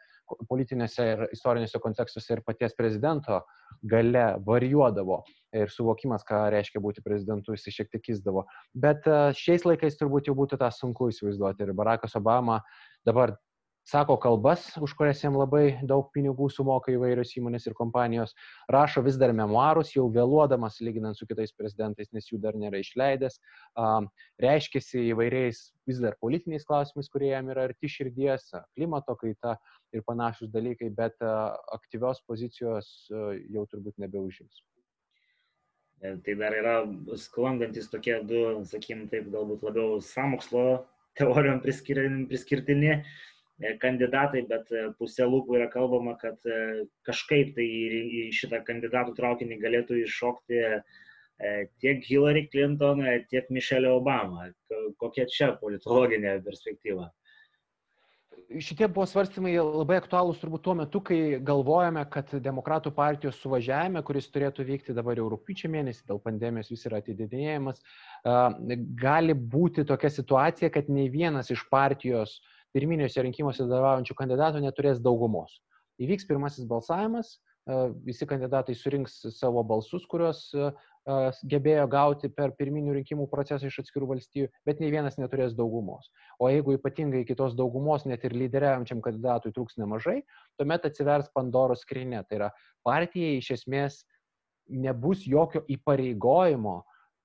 Speaker 2: politinėse ir istoriniuose kontekstuose ir paties prezidento gale varijuodavo ir suvokimas, ką reiškia būti prezidentu, jis šiek tiek kizdavo. Bet e, šiais laikais turbūt jau būtų tą sunku įsivaizduoti. Ir Barackas Obama dabar sako kalbas, už kurias jam labai daug pinigų sumoka įvairios įmonės ir kompanijos, rašo vis dar memoarus, jau vėluodamas lyginant su kitais prezidentais, nes jų dar nėra išleidęs, reiškiasi įvairiais vis dar politiniais klausimais, kurie jam yra arti širdies, klimato kaita ir panašus dalykai, bet aktyvios pozicijos jau turbūt nebeužims.
Speaker 1: E, tai dar yra sklandantis tokie du, sakykim, taip galbūt labiau samokslo teorijom priskirtini kandidatai, bet e, pusė lūpų yra kalbama, kad e, kažkaip tai į šitą kandidatų traukinį galėtų iššokti tiek Hillary Clinton, tiek Michelle Obama. Kokia čia politologinė perspektyva?
Speaker 2: Šitie buvo svarstymai labai aktualūs turbūt tuo metu, kai galvojame, kad Demokratų partijos suvažiavime, kuris turėtų vykti dabar jau rūpiučio mėnesį, dėl pandemijos vis yra atidėdinėjimas, gali būti tokia situacija, kad nei vienas iš partijos uh, pirminiuose rinkimuose dalyvaujančių kandidatų neturės daugumos. Įvyks pirmasis balsavimas, e, visi kandidatai surinks savo balsus, kuriuos e, e, gebėjo gauti per pirminių rinkimų procesą iš atskirų valstybių, bet nei vienas neturės daugumos. O jeigu ypatingai kitos daugumos net ir lyderiaujančiam kandidatui trūks nemažai, tuomet atsivers Pandoros skrinė. Tai yra partijai iš esmės nebus jokio įpareigojimo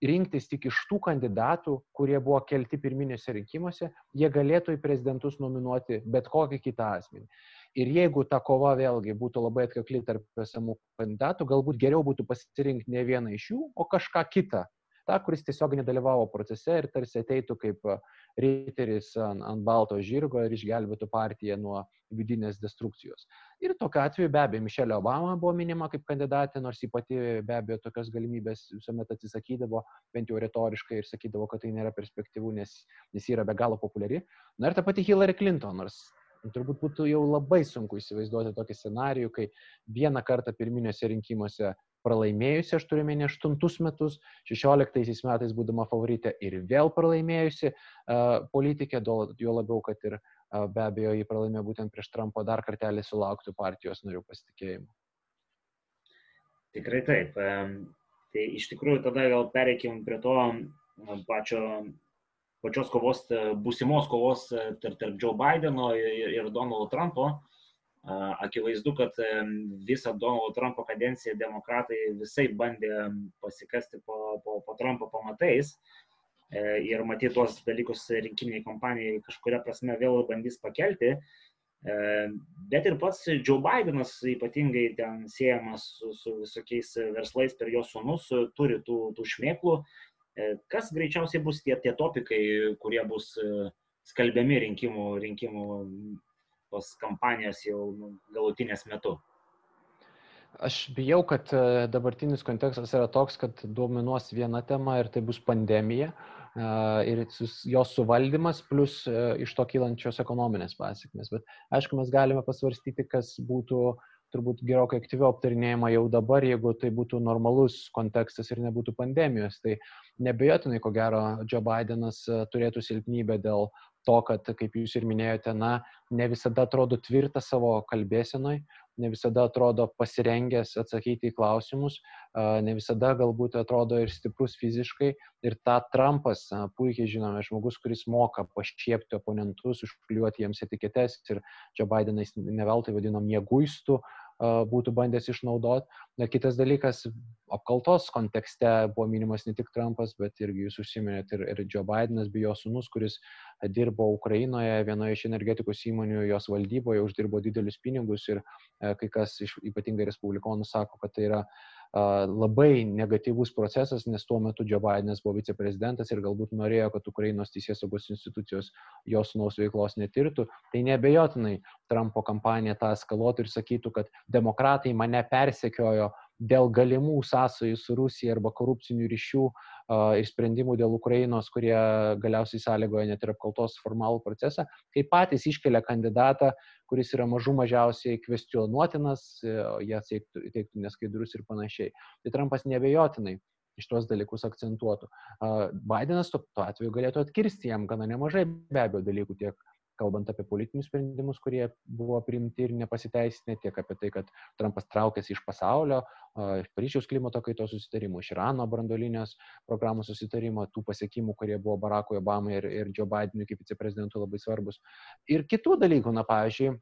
Speaker 2: rinktis tik iš tų kandidatų, kurie buvo kelti pirminėse rinkimuose, jie galėtų į prezidentus nominuoti bet kokį kitą asmenį. Ir jeigu ta kova vėlgi būtų labai atkakli tarp esamų kandidatų, galbūt geriau būtų pasirinkti ne vieną iš jų, o kažką kitą, tą, kuris tiesiog nedalyvavo procese ir tarsi ateitų kaip riteris ant, ant balto žirgo ir išgelbėtų partiją nuo vidinės destrukcijos. Ir tokiu atveju be abejo Mišelė Obama buvo minima kaip kandidatė, nors ji pati be abejo tokios galimybės visuomet atsisakydavo, bent jau retoriškai ir sakydavo, kad tai nėra perspektyvų, nes, nes yra be galo populiari. Na ir ta pati Hillary Clinton, nors turbūt būtų jau labai sunku įsivaizduoti tokį scenarijų, kai vieną kartą pirminiuose rinkimuose pralaimėjusi, aš turiu menį 8 metus, 16 metais būdama favoritė ir vėl pralaimėjusi uh, politikė, jo labiau, kad ir uh, be abejo jį pralaimėjo būtent prieš Trumpo dar kartelį sulauktų partijos narių pasitikėjimo.
Speaker 1: Tikrai taip. Tai iš tikrųjų tada gal pereikim prie to pačio, pačios kovos, būsimos kovos tarp, tarp Joe Bideno ir, ir Donaldo Trumpo. Uh, Akivaizdu, kad visą Donaldo Trumpo kadenciją demokratai visai bandė pasikasti po, po, po Trumpo pamatais e, ir matyti tuos dalykus rinkiminiai kompanijai kažkuria prasme vėl bandys pakelti. E, bet ir pats Joe Bidenas ypatingai ten siejamas su, su visokiais verslais per jo sunus, turi tų, tų šmėklų. E, kas greičiausiai bus tie, tie topikai, kurie bus skalbiami rinkimų, rinkimų tos kampanijos jau nu, galutinės metu?
Speaker 2: Aš bijau, kad e, dabartinis kontekstas yra toks, kad dominuos viena tema ir tai bus pandemija e, ir jos suvaldymas plus e, iš to kylančios ekonominės pasiekmes. Bet aišku, mes galime pasvarstyti, kas būtų turbūt gerokai aktyviau aptarinėjama jau dabar, jeigu tai būtų normalus kontekstas ir nebūtų pandemijos. Tai nebejotinai, ko gero, Joe Bidenas turėtų silpnybę dėl to, kad, kaip jūs ir minėjote, na, ne visada atrodo tvirtas savo kalbėsenoj, ne visada atrodo pasirengęs atsakyti į klausimus, ne visada galbūt atrodo ir stiprus fiziškai. Ir tą Trumpas, puikiai žinome, žmogus, kuris moka pašiepti oponentus, užkliuoti jiems etiketes ir Joe Bidenas neveltui vadino mėguistų, būtų bandęs išnaudoti. Na, kitas dalykas, apkaltos kontekste buvo minimas ne tik Trumpas, bet irgi jūs užsiminėt ir, ir Joe Bidenas, bei jo sunus, kuris dirbo Ukrainoje vienoje iš energetikos įmonių, jos valdyboje uždirbo didelius pinigus ir kai kas iš ypatingai respublikonų sako, kad tai yra labai negatyvus procesas, nes tuo metu Joe Bidenas buvo viceprezidentas ir galbūt norėjo, kad Ukrainos teisės saugos institucijos jos sunaus veiklos netirtų, tai nebejotinai Trumpo kampanija tą eskaluotų ir sakytų, kad demokratai mane persekiojo dėl galimų sąsajų su Rusija arba korupcinių ryšių ir sprendimų dėl Ukrainos, kurie galiausiai sąlygoja net ir apkaltos formalų procesą, kai patys iškelia kandidatą, kuris yra mažų mažiausiai kvestionuotinas, e, jie teiktų neskaidrus ir panašiai. Tai Trumpas nebejotinai iš tuos dalykus akcentuotų. Bidenas tuo atveju galėtų atkirsti jam gana nemažai be abejo dalykų tiek kalbant apie politinius sprendimus, kurie buvo priimti ir nepasiteisinę, tiek apie tai, kad Trumpas traukėsi iš pasaulio, iš Paryžiaus klimato kaitos susitarimų, iš Irano brandolinės programos susitarimo, tų pasiekimų, kurie buvo Barackui Obamai ir, ir Joe Bidenui kaip viceprezidentui labai svarbus. Ir kitų dalykų, na pavyzdžiui,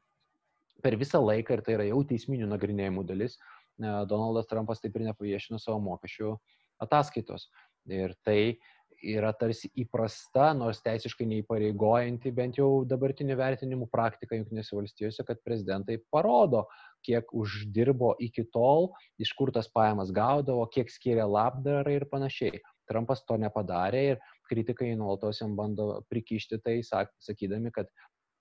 Speaker 2: per visą laiką, ir tai yra jau teisminių nagrinėjimų dalis, Donaldas Trumpas taip ir nepaviešino savo mokesčių ataskaitos. Ir tai yra tarsi įprasta, nors teisiškai neįpareigojanti, bent jau dabartinių vertinimų praktika Junktinėse valstijose, kad prezidentai parodo, kiek uždirbo iki tol, iš kur tas pajamas gaudavo, kiek skiria labdarai ir panašiai. Trumpas to nepadarė ir kritikai nuolatos jam bando prikišti tai, sakydami, kad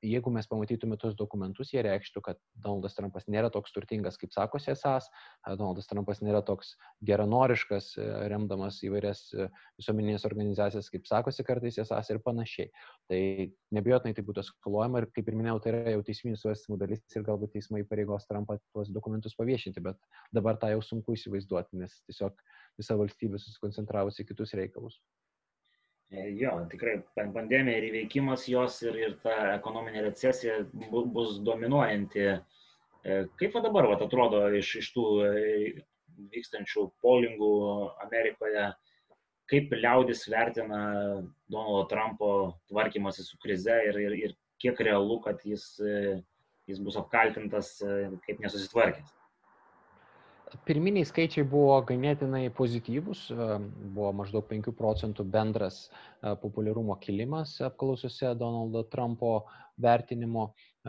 Speaker 2: jeigu mes pamatytume tos dokumentus, jie reikštų, kad Donaldas Trumpas nėra toks turtingas, kaip sakosi esas, Donaldas Trumpas nėra toks geranoriškas, e, remdamas įvairias e, visuomeninės organizacijas, kaip sakosi kartais esas ir panašiai. Tai nebijotinai tai būtų eskaluojama ir, kaip ir minėjau, tai yra jau teisminių svarstymų dalis ir galbūt teismai pareigos Trumpą tuos dokumentus paviešinti, bet dabar tą jau sunku įsivaizduoti, nes tiesiog visa valstybė susikoncentravusi kitus reikalus.
Speaker 1: E, jo, tikrai pandemija ir įveikimas jos ir, ir ta ekonominė recesija bus dominuojanti. E, kaip va dabar va, atrodo iš, iš tų e, vykstančių polingų Amerikoje, kaip liaudis vertina Donaldo Trumpo tvarkymasi su krize ir, ir, ir kiek realu, kad jis, jis bus apkaltintas kaip nesusitvarkęs?
Speaker 2: Pirminiai skaičiai buvo ganėtinai pozityvūs, buvo maždaug 5 procentų bendras e, populiarumo kilimas apklausose Donaldo Trumpo vertinimo. E,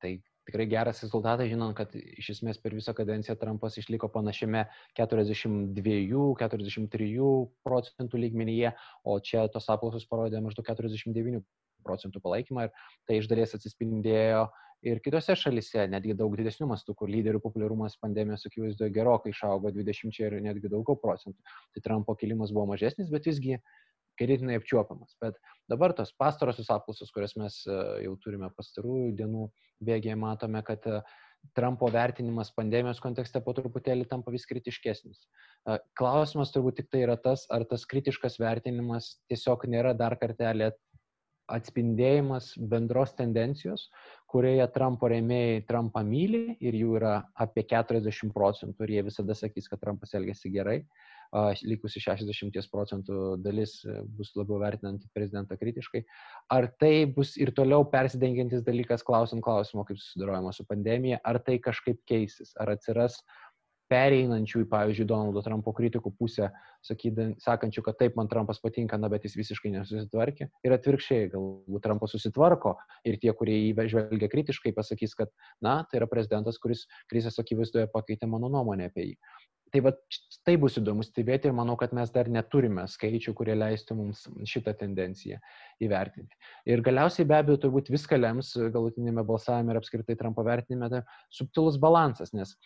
Speaker 2: tai tikrai geras rezultatas, žinant, kad iš esmės per visą kadenciją Trumpas išliko panašiame 42-43 procentų lygmenyje, o čia tos apklausos parodė maždaug 49 procentų palaikymą ir tai iš dalies atsispindėjo ir kitose šalise, netgi daug didesnių mastų, kur lyderių populiarumas pandemijos akivaizdoje gerokai išaugo 20 ir netgi daugiau procentų. Tai Trumpo kilimas buvo mažesnis, bet visgi ganėtinai apčiuopiamas. Bet dabar tos pastarosios apklausos, kurias mes e, jau turime pastarųjų dienų bėgėje, matome, kad e, Trumpo vertinimas pandemijos kontekste po truputėlį tampa vis kritiškesnis. E, klausimas turbūt tik tai yra tas, ar tas kritiškas vertinimas tiesiog nėra dar kartelį atspindėjimas bendros tendencijos, kurioje Trumpo rėmėjai Trumpą myli ir jų yra apie 40 procentų ir jie visada sakys, kad Trumpas elgesi gerai. Likusi 60 procentų dalis e, bus labiau vertinanti prezidentą kritiškai. Ar tai bus ir toliau persidengiantis dalykas, klausim klausimo, kaip susidorojama su pandemija, ar tai kažkaip keisis, ar atsiras uh, pereinančių į, pavyzdžiui, Donaldo Trumpo kritikų pusę, sakydami, sakančių, kad taip, man Trumpas patinka, na, bet jis visiškai nesusitvarkė. Ir atvirkščiai, galbūt Trumpas susitvarko ir tie, kurie jį žvelgia kritiškai, pasakys, kad, na, tai yra prezidentas, kuris krizės akivaizdoje pakeitė mano nuomonę apie jį. Tai va, tai bus įdomu stebėti ir manau, kad mes dar neturime skaičių, kurie leistų mums šitą tendenciją įvertinti. Ir galiausiai be abejo turbūt viską lems galutinėme balsavime ir apskritai Trumpo vertinime tai subtilus balansas, nes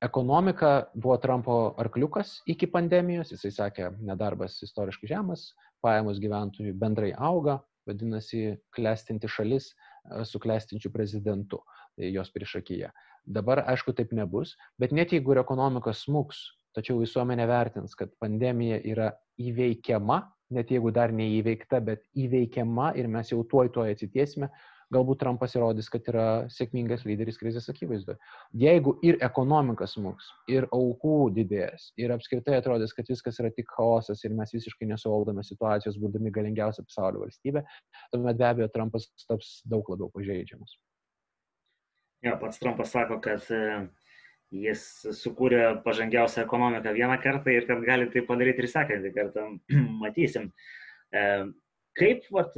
Speaker 2: ekonomika buvo Trumpo arkliukas iki pandemijos, jisai sakė, nedarbas istoriškai žemas, pajamos gyventojų bendrai auga, vadinasi, klestinti šalis e, su klestinčiu prezidentu tai jos priešakyje. Dabar, aišku, taip nebus, bet net jeigu ir ekonomika smuks, tačiau visuomenė vertins, kad pandemija yra įveikiama, net jeigu dar neįveikta, bet įveikiama ir mes jau tuoj tuoj atsitiesime, galbūt Trumpas įrodys, kad yra sėkmingas lyderis krizės akivaizdoje. Jeigu ir ekonomika smuks, ir aukų didės, ir apskritai atrodys, kad viskas yra tik chaosas ir mes visiškai nesuvaldome situacijos, būdami galingiausia pasaulio valstybė, tuomet be abejo Trumpas taps daug labiau pažeidžiamas.
Speaker 1: Jo, pats Trumpas sako, kad e, jis sukūrė pažangiausią ekonomiką vieną kartą ir kad gali tai padaryti ir sekantį kartą. [CLEARS THROAT] Matysim. E, kaip vat,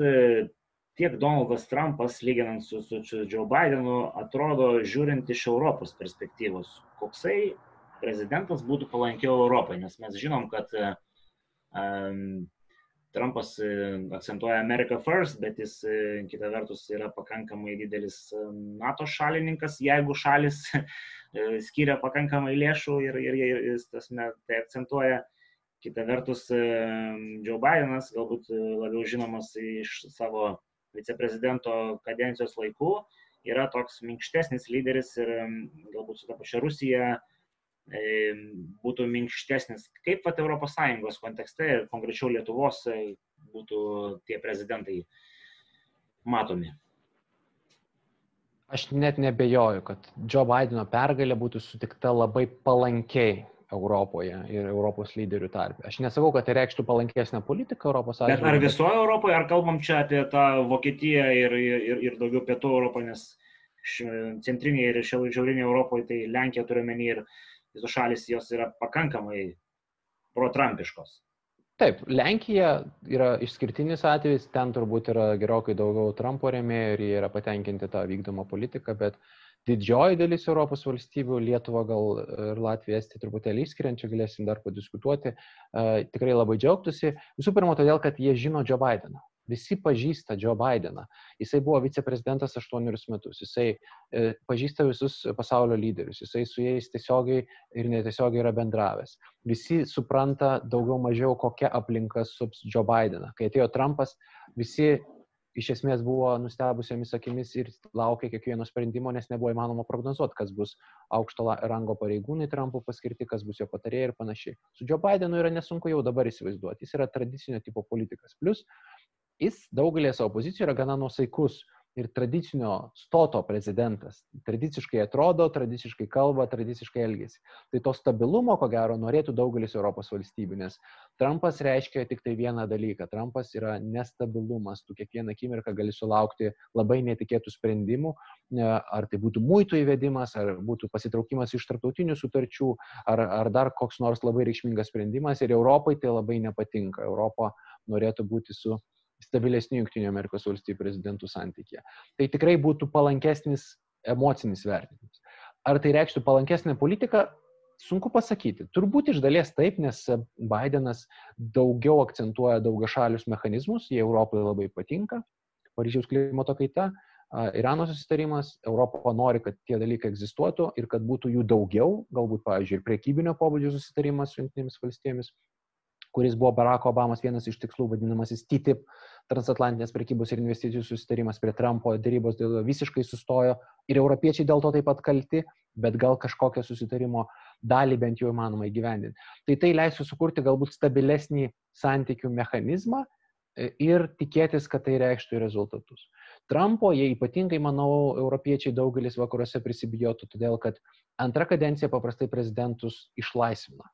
Speaker 1: tiek Donaldas Trumpas, lyginant su, su, su Joe Bidenu, atrodo, žiūrint iš Europos perspektyvos, koksai prezidentas būtų palankiau Europai, nes mes žinom, kad um, Trumpas akcentuoja America First, bet jis kita vertus yra pakankamai didelis NATO šalininkas, jeigu šalis [LAUGHS] skiria pakankamai lėšų ir, ir, ir jis tasme, tai akcentuoja. Kita vertus, Joe Bidenas galbūt labiau žinomas iš savo viceprezidento kadencijos laikų yra toks minkštesnis lyderis ir galbūt su ta pačia Rusija būtų minkštesnis. Kaip pat ES kontekste ir konkrečiau Lietuvos e, būtų tie prezidentai matomi.
Speaker 2: Aš net nebejoju, kad Joe Bideno pergalė būtų sutikta labai palankiai Europoje ir Europos lyderių tarpe. Aš nesakau, kad tai reikštų palankesnę politiką Europos
Speaker 1: Sąjungoje. Bet ar visoje Europoje, ar kalbam čia apie tą Vokietiją ir, ir, ir daugiau pietų Europą, nes centrinėje ir šiaurinėje Europoje, tai Lenkija turiu menį ir visos šalis jos yra pakankamai protrampiškos.
Speaker 2: Taip, Lenkija yra išskirtinis atvejis, ten turbūt yra gerokai daugiau Trumpo remėjų ir jie yra patenkinti tą vykdomą politiką, bet uh, didžioji dalis Europos valstybių, Lietuva gal ir Latvija, Estija truputėlį išskiriančia, galėsim dar padiskutuoti, tikrai labai džiaugtųsi. Visų pirma, todėl, kad jie žino Joe Bideną. Visi pažįsta Joe Bideną. Jisai buvo viceprezidentas aštuonerius metus. Jisai e, pažįsta visus pasaulio lyderius. Jisai su jais tiesiogiai ir netiesiogiai yra bendravęs. Visi supranta daugiau mažiau, kokia aplinka sups Joe Bideną. Kai atėjo Trumpas, visi iš esmės buvo nustebusiamis akimis ir laukė kiekvieno sprendimo, nes nebuvo įmanoma prognozuoti, kas bus aukšto rango pareigūnai Trumpo paskirti, kas bus jo patarėjai ir panašiai. Su Joe Bidenu yra nesunku jau dabar įsivaizduoti. Jis yra tradicinio tipo politikas. Plus, jis daugelį savo pozicijų yra gana nusaikus ir tradicinio stoto prezidentas. Tradiciškai atrodo, tradiciškai kalba, tradiciškai elgesi. Tai to stabilumo, ko gero, norėtų daugelis Europos valstybių, nes Trumpas reiškia tik tai vieną dalyką. Trumpas yra nestabilumas. Tu kiekvieną akimirką gali sulaukti labai netikėtų sprendimų, ar tai būtų muitų įvedimas, ar būtų pasitraukimas iš tarptautinių sutarčių, ar, ar dar koks nors labai reikšmingas sprendimas. Ir Europai tai labai nepatinka. Europa norėtų būti su stabilesnių Junktinių Amerikos valstybių prezidentų santykėje. Tai tikrai būtų palankesnis emocinis vertinimas. Ar tai reikštų palankesnę politiką? Sunku pasakyti. Turbūt iš dalies taip, nes Bidenas daugiau akcentuoja daugiašalius mechanizmus, jie Europai labai patinka. Paryžiaus klimato kaita, Irano susitarimas, Europa nori, kad tie dalykai egzistuotų ir kad būtų jų daugiau, galbūt, pavyzdžiui, ir priekybinio pobūdžio susitarimas su Junktinėmis valstybėmis kuris buvo Baracko Obamos vienas iš tikslų, vadinamasis TTIP, transatlantinės prekybos ir investicijų susitarimas prie Trumpo, dėrybos dėl jo visiškai sustojo ir europiečiai dėl to taip pat kalti, bet gal kažkokią susitarimo dalį bent jau įmanoma įgyvendinti. Tai tai leisų sukurti galbūt stabilesnį santykių mechanizmą e, ir tikėtis, kad tai reikštų rezultatus. Trumpo jie ypatingai, manau, europiečiai daugelis vakaruose prisibijotų, todėl kad antrą kadenciją paprastai prezidentus išlaisvina.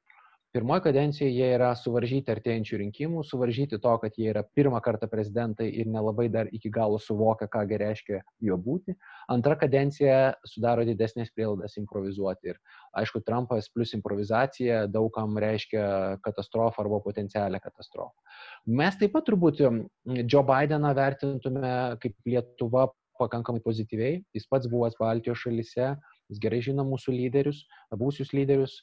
Speaker 2: Pirmoji kadencijoje jie yra suvaržyti artėjančių rinkimų, suvaržyti to, kad jie yra pirmą kartą prezidentai ir nelabai dar iki galo suvokia, ką reiškia jo būti. Antra kadencija sudaro didesnės prielaidas improvizuoti. Ir aišku, Trumpas plus improvizacija daugam reiškia katastrofą arba potencialią katastrofą. Mes taip pat turbūt Joe Bideną vertintume kaip Lietuva pakankamai pozityviai. Jis pats buvęs Baltijos šalyse, jis gerai žino mūsų lyderius, būsius lyderius,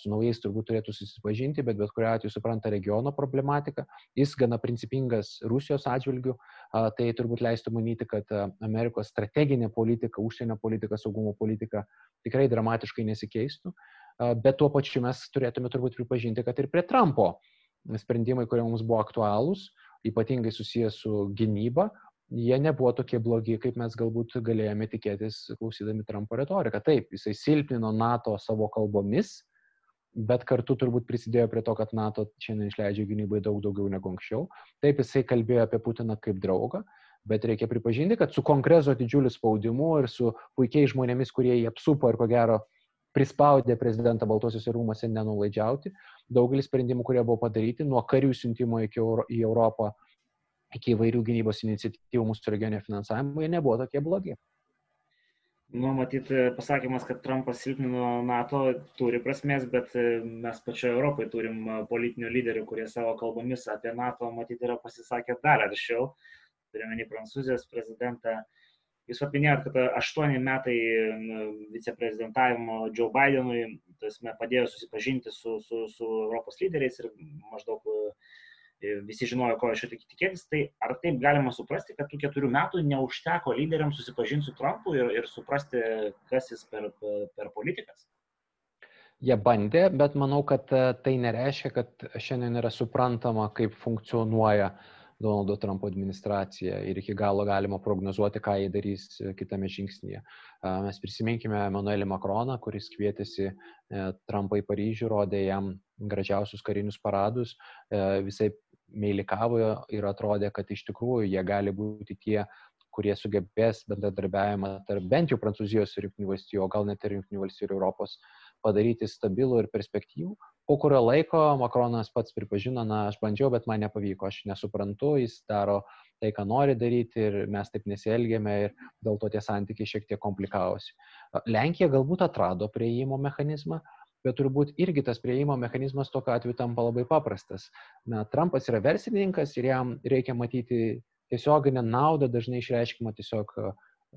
Speaker 2: su naujais turbūt turėtų susipažinti, bet bet kuriu atveju supranta regiono problematiką. Jis gana principingas Rusijos atžvilgių, tai turbūt leistų manyti, kad Amerikos strateginė politika, užsienio politika, saugumo politika tikrai dramatiškai nesikeistų. Bet tuo pačiu mes turėtume turbūt pripažinti, kad ir prie Trumpo sprendimai, kurie mums buvo aktualūs, ypatingai susijęs su gynyba, jie nebuvo tokie blogi, kaip mes galbūt galėjome tikėtis, klausydami Trumpo retoriką. Taip, jisai silpnino NATO savo kalbomis, bet kartu turbūt prisidėjo prie to, kad NATO šiandien išleidžia gynybai daug daugiau negu anksčiau. Taip, jisai kalbėjo apie Putiną kaip draugą, bet reikia pripažinti, kad su konkrezo didžiuliu spaudimu ir su puikiai žmonėmis, kurie jį apsupo ir ko gero prispaudė prezidentą Baltuosiuose rūmose nenulaidžiauti, daugelis sprendimų, kurie buvo padaryti, nuo karių siuntimo Euro, į Europą iki įvairių gynybos iniciatyvų mūsų regione finansavimo, jie nebuvo tokie blogi.
Speaker 1: Nu, matyt, pasakymas, kad Trumpas silpnino NATO turi prasmės, bet e, mes pačioje Europoje turim e, politinių lyderių, kurie savo kalbomis apie NATO, matyt, yra pasisakę dar aršiau. Turime Prancūzijos prezidentą. Jūs apminėjot, kad aštuoni metai viceprezidentavimo Joe Bidenui tasme, padėjo susipažinti su, su, su Europos lyderiais ir maždaug visi žinojo, ko iš jo tikėtis, tai ar taip galima suprasti, kad tų keturių metų neužteko lyderiams susipažinti su Trumpu ir, ir suprasti, kas jis per, per politikas?
Speaker 2: Jie bandė, bet manau, kad e, tai nereiškia, kad šiandien yra suprantama, kaip funkcionuoja Donaldo Trumpo administracija ir iki galo galima prognozuoti, ką jie darys kitame žingsnyje. Mes prisiminkime Emanuelį Makroną, kuris kvietėsi e, Trumpą į Paryžių, rodė jam gražiausius karinius paradus, e, visai meilikavo ir atrodė, kad iš tikrųjų jie gali būti tie kurie sugebės bendradarbiavimą tarp bent jau Prancūzijos ir Junktinių valstybių, o gal net ir Junktinių valstybių ir Europos padaryti stabilų ir perspektyvų. Po kurio laiko Makronas pats pripažino, na, aš bandžiau, bet man nepavyko, aš nesuprantu, jis daro tai, ką nori daryti ir mes taip nesielgėme ir dėl to tie santykiai šiek tiek komplikavosi. Lenkija galbūt atrado prieimo mechanizmą, bet turbūt irgi tas prieimo mechanizmas tokiu atveju tampa labai paprastas. Na, Trumpas yra verslininkas ir jam reikia matyti tiesioginę naudą, dažnai išreiškima tiesiog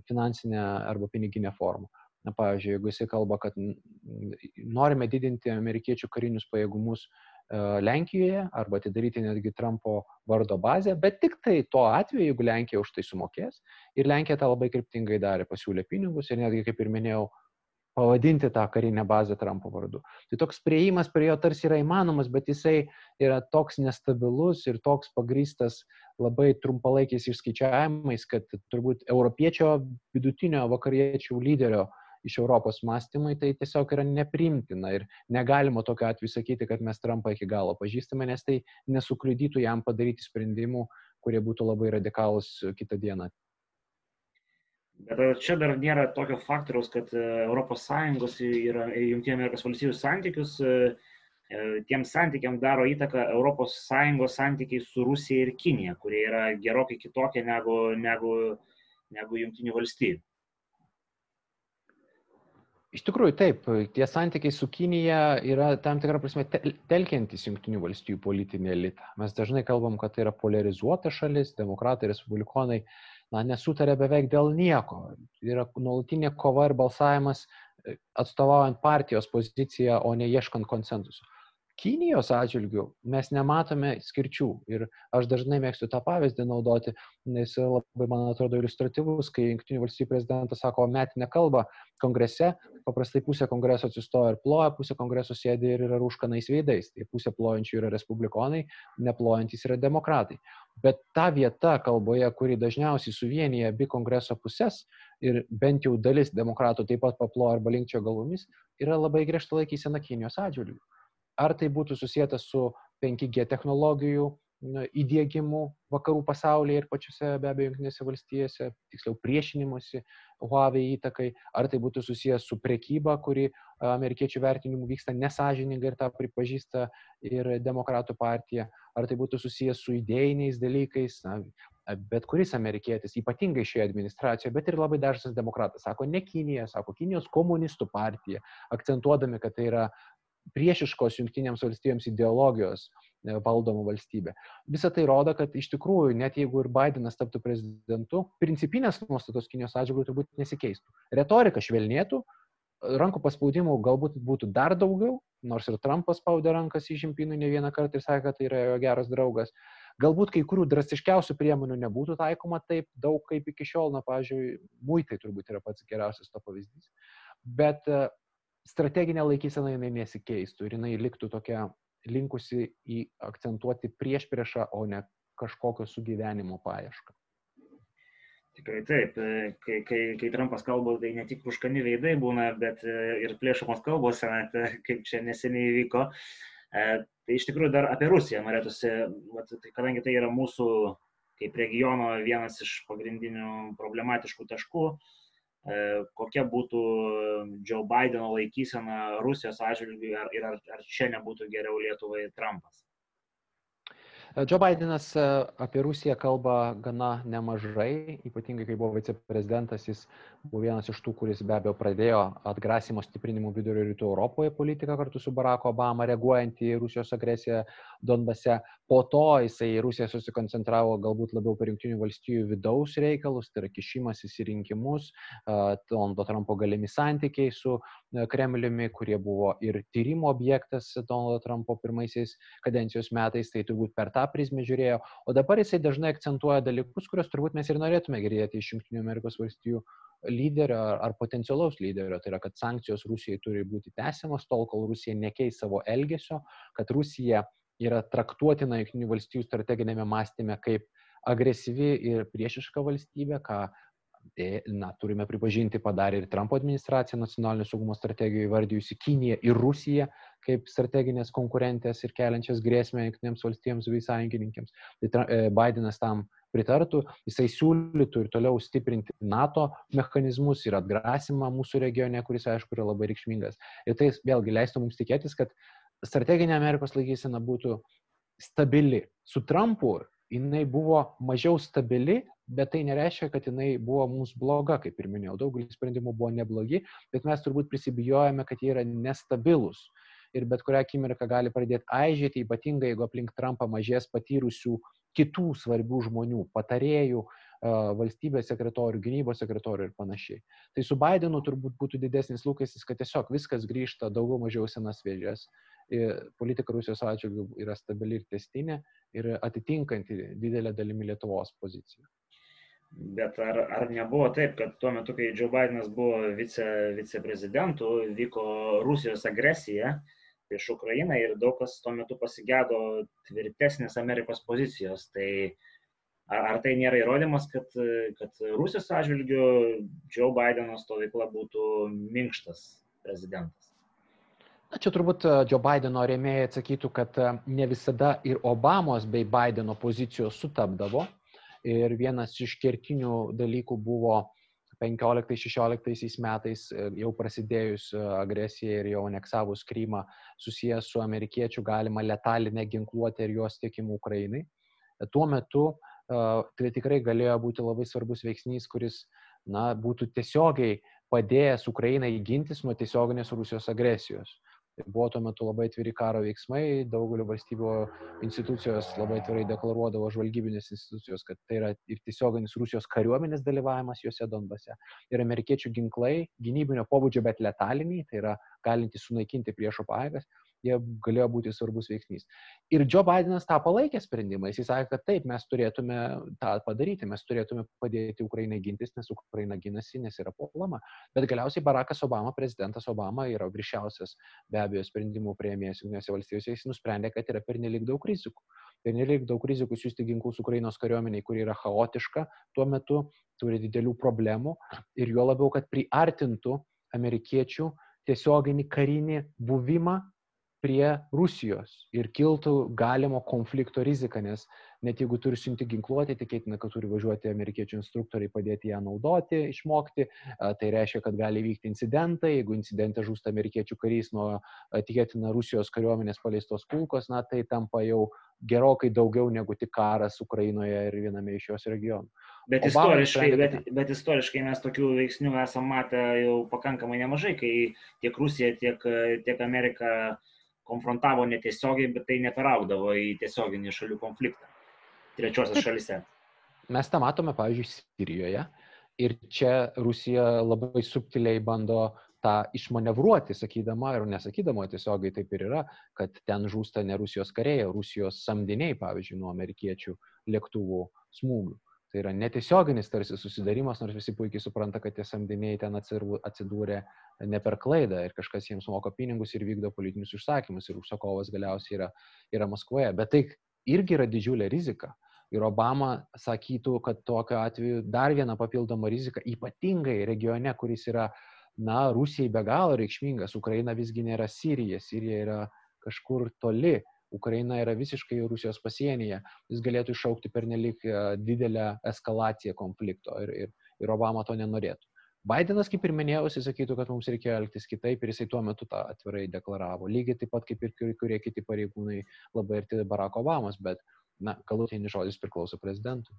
Speaker 2: finansinė arba piniginė forma. Na, pavyzdžiui, jeigu jisai kalba, kad norime didinti amerikiečių karinius pajėgumus e, Lenkijoje arba atidaryti netgi Trumpo vardo bazę, bet tik tai tuo atveju, jeigu Lenkija už tai sumokės. Ir Lenkija tą labai kryptingai darė, pasiūlė pinigus ir netgi, kaip ir minėjau, pavadinti tą karinę bazę Trumpo vardu. Tai toks prieimas prie jo tarsi yra įmanomas, bet jisai yra toks nestabilus ir toks pagrystas labai trumpalaikiais išskaičiavimais, kad turbūt europiečio vidutinio vakariečių lyderio iš Europos mąstymui, tai tiesiog yra neprimtina ir negalima tokiu atveju sakyti, kad mes Trumpą iki galo pažįstame, nes tai nesukliudytų jam padaryti sprendimų, kurie būtų labai radikalus kitą dieną.
Speaker 1: Bet čia dar nėra tokio faktoriaus, kad ES ir valstybių santykius, e, e, tiems santykiams daro įtaką ES santykiai su Rusija ir Kinija, kurie yra gerokai kitokie negu, negu, negu Junktinių valstybių.
Speaker 2: Iš tikrųjų, taip, tie santykiai su Kinija yra tam tikrą prasme telkiantis Junktinių valstybių politinį elitą. Mes dažnai kalbam, kad tai yra polarizuota šalis, demokratai, respublikonai na, nesutarė beveik dėl nieko. Yra nuolatinė kova ir balsavimas e, atstovaujant partijos poziciją, o ne ieškant konsensuso. Kinijos atžvilgių mes nematome skirčių. Ir aš dažnai mėgstu tą pavyzdį naudoti, nes jis labai, man atrodo, iliustratyvus, kai Junktinių valstybių prezidentas sako metinę kalbą kongrese, paprastai pusė kongreso atsistoja ir ploja, pusė kongreso sėdi ir yra rūškanais veidais. Tai pusė plojančių yra respublikonai, neplojantis yra demokratai. Bet ta vieta kalboje, kuri dažniausiai suvienyje abi kongreso pusės ir bent jau dalis demokratų taip pat paploja arba linkčio galvomis, yra labai griežta laikysena Kinijos atžvilgiu. Ar tai būtų susijęta su 5G technologijų įdėgymu vakarų pasaulyje ir pačiose be abejo jungtinėse valstijose, tiksliau priešinimuose Huawei įtakai, ar tai būtų susijęs su prekyba, kuri amerikiečių vertinimu vyksta nesažiningai ir tą pripažįsta ir demokratų partija, ar tai būtų susijęs su idėjiniais dalykais, na, bet kuris amerikietis, ypatingai šioje administracijoje, bet ir labai dažnas demokratas, sako ne Kinija, sako Kinijos komunistų partija, akcentuodami, kad tai yra priešiškos jungtinėms valstybėms ideologijos e, valdoma valstybė. Visą tai rodo, kad iš tikrųjų, net jeigu ir Bidenas taptų prezidentu, principinės nuostatos Kinijos atžvilgių turbūt nesikeistų. Retorika švelnėtų, rankų paspaudimų galbūt būtų dar daugiau, nors ir Trumpas spaudė rankas į Žimpinų ne vieną kartą ir sakė, kad tai yra jo geras draugas. Galbūt kai kurių drastiškiausių priemonių nebūtų taikoma taip daug kaip iki šiol, na, pavyzdžiui, muitai turbūt yra pats geriausias to pavyzdys. Bet e, strateginė laikysena jinai nesikeistų ir jinai liktų tokia linkusi į akcentuoti prieš priešą, o ne kažkokio sugyvenimo paiešką.
Speaker 1: Tikrai taip, kai, kai, kai Trumpas kalba, tai ne tik puškani veidai būna, bet ir plėšomos kalbos, kaip čia neseniai įvyko. Tai iš tikrųjų dar apie Rusiją norėtųsi, tai kadangi tai yra mūsų kaip regiono vienas iš pagrindinių problematiškų taškų, E, kokia būtų Joe Bideno laikysena Rusijos atžvilgiu ir ar, ar čia nebūtų geriau Lietuvai Trumpas.
Speaker 2: Joe Bidenas e, apie Rusiją kalba gana nemažai, ypatingai kai buvo viceprezidentas, jis buvo vienas iš tų, kuris be abejo pradėjo atgrasimo stiprinimų vidurio rytų Europoje politiką kartu su Barack Obama, reaguojant į Rusijos agresiją Donbase. Po to jisai į Rusiją susikoncentravo galbūt labiau per Junktinių valstybių vidaus reikalus, tai yra kišimasis į rinkimus, Donaldo Trumpo galimi santykiai su e, Kremliumi, kurie buvo ir tyrimo objektas Donaldo Trumpo pirmaisiais kadencijos metais, tai turbūt per tą tą prizmę žiūrėjo, o dabar jisai dažnai akcentuoja dalykus, kuriuos turbūt mes ir norėtume girdėti iš Junktinių Amerikos valstijų lyderio ar potencialaus lyderio, tai yra, kad sankcijos Rusijai turi būti tęsiamos tol, kol Rusija nekeis savo elgesio, kad Rusija yra traktuotina Junktinių valstijų strateginėme mąstyme kaip agresyvi ir priešiška valstybė, ką na, turime pripažinti, padarė ir Trumpo administracija nacionalinio saugumo strategijoje įvardijusi Kiniją ir Rusiją kaip strateginės konkurentės ir keliančias grėsmę jungtinėms valstybėms bei sąjungininkėms. Tai e, Bidenas tam pritartų, jisai siūlytų ir toliau stiprinti NATO mechanizmus ir atgrasimą mūsų regione, kuris, aišku, yra labai reikšmingas. Ir tai vėlgi leistų mums tikėtis, kad strateginė Amerikos laikysena būtų stabili. Su Trumpu jinai buvo mažiau stabili, bet tai nereiškia, kad jinai buvo mums bloga, kaip ir minėjau. Daugelis sprendimų buvo neblogi, bet mes turbūt prisibijojame, kad jie yra nestabilus. Ir bet kurią akimirką gali pradėti aižėti, ypatingai jeigu aplink Trumpą mažės patyrusių kitų svarbių žmonių, patarėjų, valstybės sekretorių, gynybos sekretorių ir panašiai. Tai su Bidenu turbūt būtų didesnis lūkestis, kad tiesiog viskas grįžta daugiau mažiau senas vėžės. Politika Rusijos atžvilgių yra stabili ir testinė ir atitinkanti didelę dalimi Lietuvos poziciją.
Speaker 1: Bet ar, ar nebuvo taip, kad tuo metu, kai Joe Bidenas buvo vice, viceprezidentu, vyko Rusijos agresija prieš Ukrainą ir daug kas tuo metu pasigėdo tvirtesnės Amerikos pozicijos. Tai ar, ar tai nėra įrodymas, kad, kad Rusijos atžvilgiu Joe Bideno stovykla būtų minkštas prezidentas?
Speaker 2: Na, čia turbūt e, Joe Bideno rėmėjai atsakytų, kad e, ne visada ir Obamos bei Bideno pozicijos sutapdavo. Ir vienas iš kertinių dalykų buvo 15-16 metais e, jau prasidėjus agresijai ir jau aneksavus Krymą susijęs su amerikiečių galima letalinė ginkluotė ir jos tiekimu Ukrainai. Tuo metu tai tikrai galėjo būti labai svarbus veiksnys, kuris na, būtų tiesiogiai padėjęs Ukrainai gintis nuo tiesioginės Rusijos agresijos. Buvo tuo metu labai atviri karo veiksmai, daugelio valstybių institucijos labai atvirai deklaruodavo žvalgybinės institucijos, kad tai yra ir tiesioginis Rusijos kariuomenės dalyvavimas juose Donbase. Ir amerikiečių ginklai, gynybinio pobūdžio, bet letaliniai, tai yra galintys sunaikinti priešo pajėgas, jie galėjo būti svarbus veiksnys. Ir Joe Bidenas tą palaikė sprendimą. Jis sakė, kad taip, mes turėtume tą padaryti, mes turėtume padėti Ukrainai gintis, nes Ukraina ginasi, nes yra puolama. Bet galiausiai Barackas Obama, prezidentas Obama yra viršiausias be abejo sprendimų prieimėjas Junktinėse valstijose, jis nusprendė, kad yra pernelik daug rizikų. Pernelik daug rizikų siūsti ginklus Ukrainos kariuomeniai, kuri yra chaotiška tuo metu, turi didelių problemų ir juo labiau, kad priartintų amerikiečių tiesioginį karinį buvimą prie Rusijos ir kiltų galimo konflikto rizika, nes net jeigu turi siunti ginkluotę, tikėtina, kad turi važiuoti amerikiečių instruktoriai padėti ją naudoti, išmokti, tai reiškia, kad gali vykti incidentai, jeigu incidente žūsta amerikiečių karys nuo tikėtina Rusijos kariuomenės paleistos kulkos, na tai tampa jau gerokai daugiau negu tik karas Ukrainoje ir viename iš jos regionų.
Speaker 1: Bet istoriškai, bet, bet istoriškai mes tokių veiksnių esame matę jau pakankamai nemažai, kai tiek Rusija, tiek, tiek Amerika uh, konfrontavo netiesiogiai, bet tai neperaugdavo į tiesioginį šalių konfliktą trečiosios šalise.
Speaker 2: Mes tą matome, pavyzdžiui, Sirijoje. Ir čia Rusija labai subtiliai bando tą išmanevruoti, sakydama ir nesakydama tiesiogiai taip ir yra, kad ten žūsta ne Rusijos kariai, o Rusijos samdiniai, pavyzdžiui, nuo amerikiečių lėktuvų smūgių. Tai yra netiesioginis tarsi susidarimas, nors visi puikiai supranta, kad tie samdiniai ten atsidūrė ne per klaidą ir kažkas jiems moka pinigus ir vykdo politinius užsakymus ir užsakovas galiausiai yra, yra Maskvoje. Bet tai irgi yra didžiulė rizika. Ir Obama sakytų, kad tokiu atveju dar viena papildoma rizika, ypatingai regione, kuris yra, na, Rusijai be galo reikšmingas. Ukraina visgi nėra Sirija, Sirija yra kažkur toli Ukraina yra visiškai Rusijos pasienyje, jis galėtų iššaukti pernelik e, didelę eskalaciją konflikto ir, ir, ir Obama to nenorėtų. Bidenas, kaip ir minėjau, jis sakytų, kad mums reikėjo elgtis kitaip ir jisai tuo metu tą atvirai deklaravo. Lygiai taip pat kaip ir kurie kiti pareigūnai labai arti Barack Obamos, bet, na, galutinis žodis priklauso prezidentui.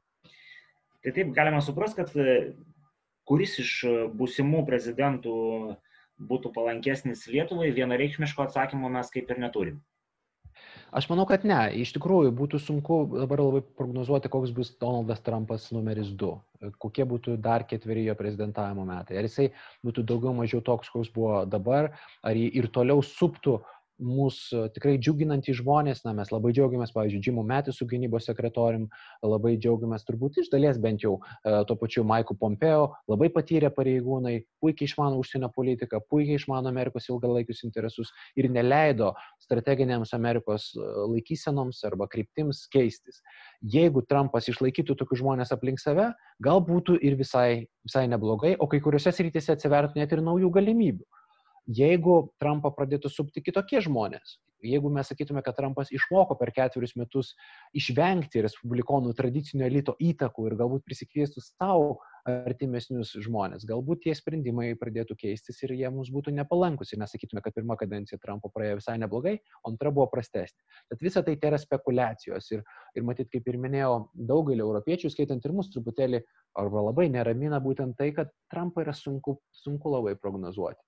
Speaker 1: Tai taip galima suprasti, kad e, kuris iš būsimų prezidentų būtų palankesnis Lietuvai, vienareikšmiško atsakymo mes kaip ir neturim.
Speaker 2: Aš manau, kad ne. Iš tikrųjų, būtų sunku dabar labai prognozuoti, koks bus Donaldas Trumpas numeris 2. Kokie būtų dar ketveri jo prezidentavimo metai. Ar jisai būtų daugiau mažiau toks, koks buvo dabar, ar jį ir toliau suptų mūsų tikrai džiuginantys žmonės, na, mes labai džiaugiamės, pavyzdžiui, Džimu Metisų gynybos sekretorium, labai džiaugiamės turbūt iš dalies bent jau e, tuo pačiu Maiku Pompeo, labai patyrę pareigūnai, puikiai išmano užsienio politiką, puikiai išmano Amerikos ilgalaikius interesus ir neleido strateginėms Amerikos e, laikysenoms arba kryptims keistis. Jeigu Trumpas išlaikytų tokius žmonės aplink save, gal būtų ir visai, visai neblogai, o kai kuriuose srityse atsivertų net ir naujų galimybių jeigu Trumpą pradėtų supti kitokie žmonės, jeigu mes sakytume, kad Trumpas išmoko per ketverius metus išvengti respublikonų tradicinio elito įtakų ir galbūt prisikviestų savo artimesnius žmonės, galbūt tie sprendimai pradėtų keistis ir jie mums būtų nepalankus ir nesakytume, kad pirma kadencija Trumpo praėjo visai neblogai, o antra buvo prastesnė. Tad visa tai tai yra spekulacijos ir, ir matyt, kaip ir minėjau, daugelį europiečių, skaitant ir mus truputėlį, arba labai neramina būtent tai, kad Trumpą yra sunku, sunku labai prognozuoti.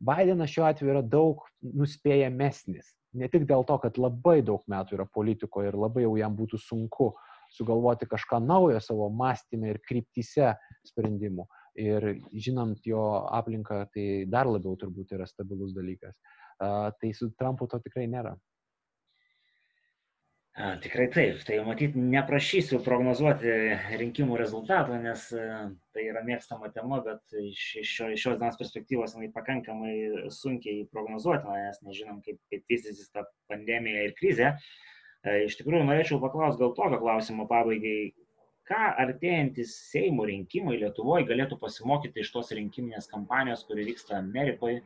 Speaker 2: Bidenas šiuo atveju yra daug nuspėjamesnis. Ne tik dėl to, kad labai daug metų yra politikoje ir labai jau jam būtų sunku sugalvoti kažką naujo savo mąstymę ir kryptise sprendimų. Ir žinant jo aplinką, tai dar labiau turbūt yra stabilus dalykas. Tai su Trumpu to tikrai nėra.
Speaker 1: A, tikrai taip, tai matyt, neprašysiu prognozuoti rinkimų rezultatų, nes tai yra mėgstama tema, bet iš, iš, šio, iš šios dienos perspektyvos jinai pakankamai sunkiai prognozuotina, nes nežinom, kaip, kaip vystysis ta pandemija ir krizė. Iš tikrųjų, norėčiau paklausti gal tokio klausimo pabaigai, ką artėjantis Seimo rinkimai Lietuvoje galėtų pasimokyti iš tos rinkiminės kampanijos, kuri vyksta Amerikoje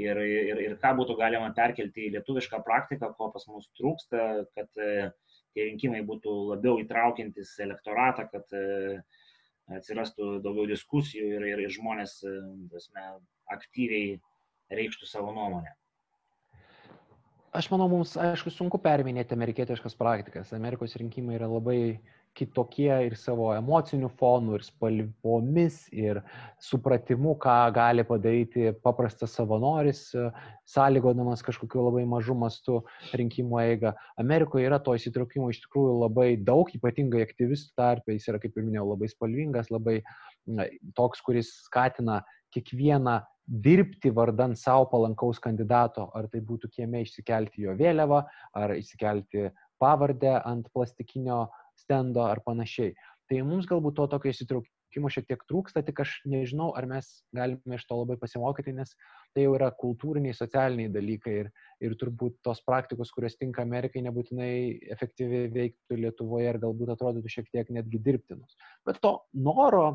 Speaker 1: ir, ir, ir ką būtų galima perkelti į lietuvišką praktiką, ko pas mus trūksta, kad e, tie rinkimai būtų labiau įtraukiantis elektoratą, kad e, atsirastų daugiau diskusijų ir, ir, ir žmonės e, tasme, aktyviai reikštų savo nuomonę.
Speaker 2: Aš manau, mums, aišku, sunku perminėti amerikietiškas praktikas. Amerikos rinkimai yra labai kitokie ir savo emociniu fonu, ir spalvomis, ir supratimu, ką gali padaryti paprastas savanoris, sąlygodamas kažkokiu labai mažu mastu rinkimų eigą. Amerikoje yra to įsitraukimo iš tikrųjų labai daug, ypatingai aktyvistų tarpe, jis yra, kaip ir minėjau, labai spalvingas, labai toks, kuris skatina kiekvieną dirbti vardan savo palankaus kandidato, ar tai būtų kieme išsikelti jo vėliavą, ar išsikelti pavardę ant plastikinio stendo ar panašiai. Tai mums galbūt to tokio įsitraukimo šiek tiek trūksta, tik aš nežinau, ar mes galime iš to labai pasimokyti, nes tai jau yra kultūriniai, socialiniai dalykai ir, ir turbūt tos praktikos, kurios tinka Amerikai, nebūtinai efektyviai veiktų Lietuvoje ir galbūt atrodytų šiek tiek netgi dirbtinus. Bet to noro,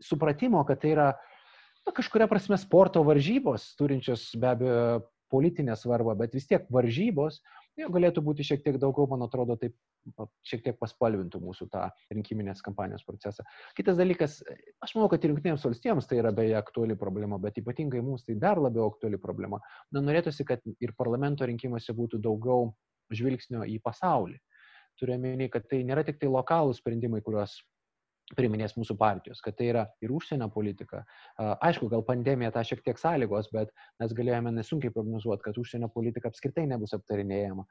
Speaker 2: supratimo, kad tai yra na, kažkuria prasme sporto varžybos, turinčios be abejo politinę svarbą, bet vis tiek varžybos, jo galėtų būti šiek tiek daugiau, man atrodo, taip šiek tiek paspalvintų mūsų tą rinkiminės kampanijos procesą. Kitas dalykas, aš manau, kad ir jungtinėms valstijoms tai yra beje aktuali problema, bet ypatingai mums tai dar labiau aktuali problema. Na, norėtųsi, kad ir parlamento rinkimuose būtų daugiau žvilgsnio į pasaulį. Turiuomenį, kad tai nėra tik tai lokalūs sprendimai, kuriuos priminės mūsų partijos, kad tai yra ir užsienio politika. Aišku, gal pandemija tą šiek tiek sąlygos, bet mes galėjome nesunkiai prognozuoti, kad užsienio politika apskritai nebus aptarinėjama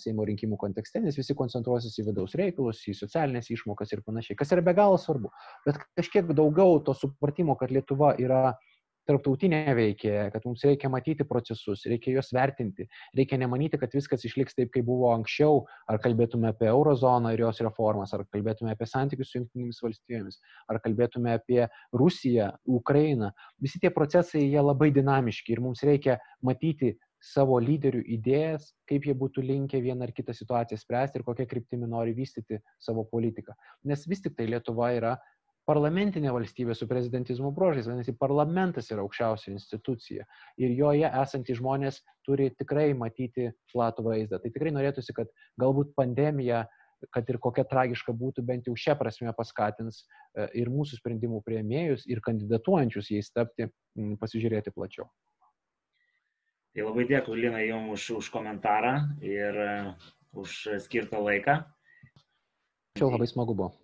Speaker 2: Seimo rinkimų kontekste, nes visi koncentruosis į vidaus reikalus, į socialinės išmokas ir panašiai, kas yra be galo svarbu. Bet kažkiek daugiau to supratimo, kad Lietuva yra uh, tarptautinė veikėja, kad mums reikia matyti procesus, reikia juos vertinti, reikia nemanyti, kad viskas išliks taip, kaip buvo anksčiau, ar kalbėtume apie eurozoną ir jos reformas, ar kalbėtume apie santykius su jungtinėmis valstybėmis, ar kalbėtume apie Rusiją, Ukrainą. Visi tie procesai, jie labai dinamiški ir mums reikia matyti savo lyderių idėjas, kaip jie būtų linkę vieną ar kitą situaciją spręsti ir kokia kryptimi nori vystyti savo politiką. Nes vis tik tai Lietuva yra parlamentinė valstybė su prezidentizmo bruožais, vadinasi, parlamentas yra aukščiausia institucija ir joje esantys žmonės turi tikrai matyti platų vaizdą. Tai tikrai norėtųsi, kad galbūt pandemija, kad ir kokia tragiška būtų, bent jau šią prasme paskatins e, ir mūsų sprendimų prieimėjus, ir kandidatuojančius jais tapti, pasižiūrėti plačiau.
Speaker 1: Tai labai dėkui, Lina, jums už, už komentarą ir uh, už skirtą laiką.
Speaker 2: Čia labai smagu buvo.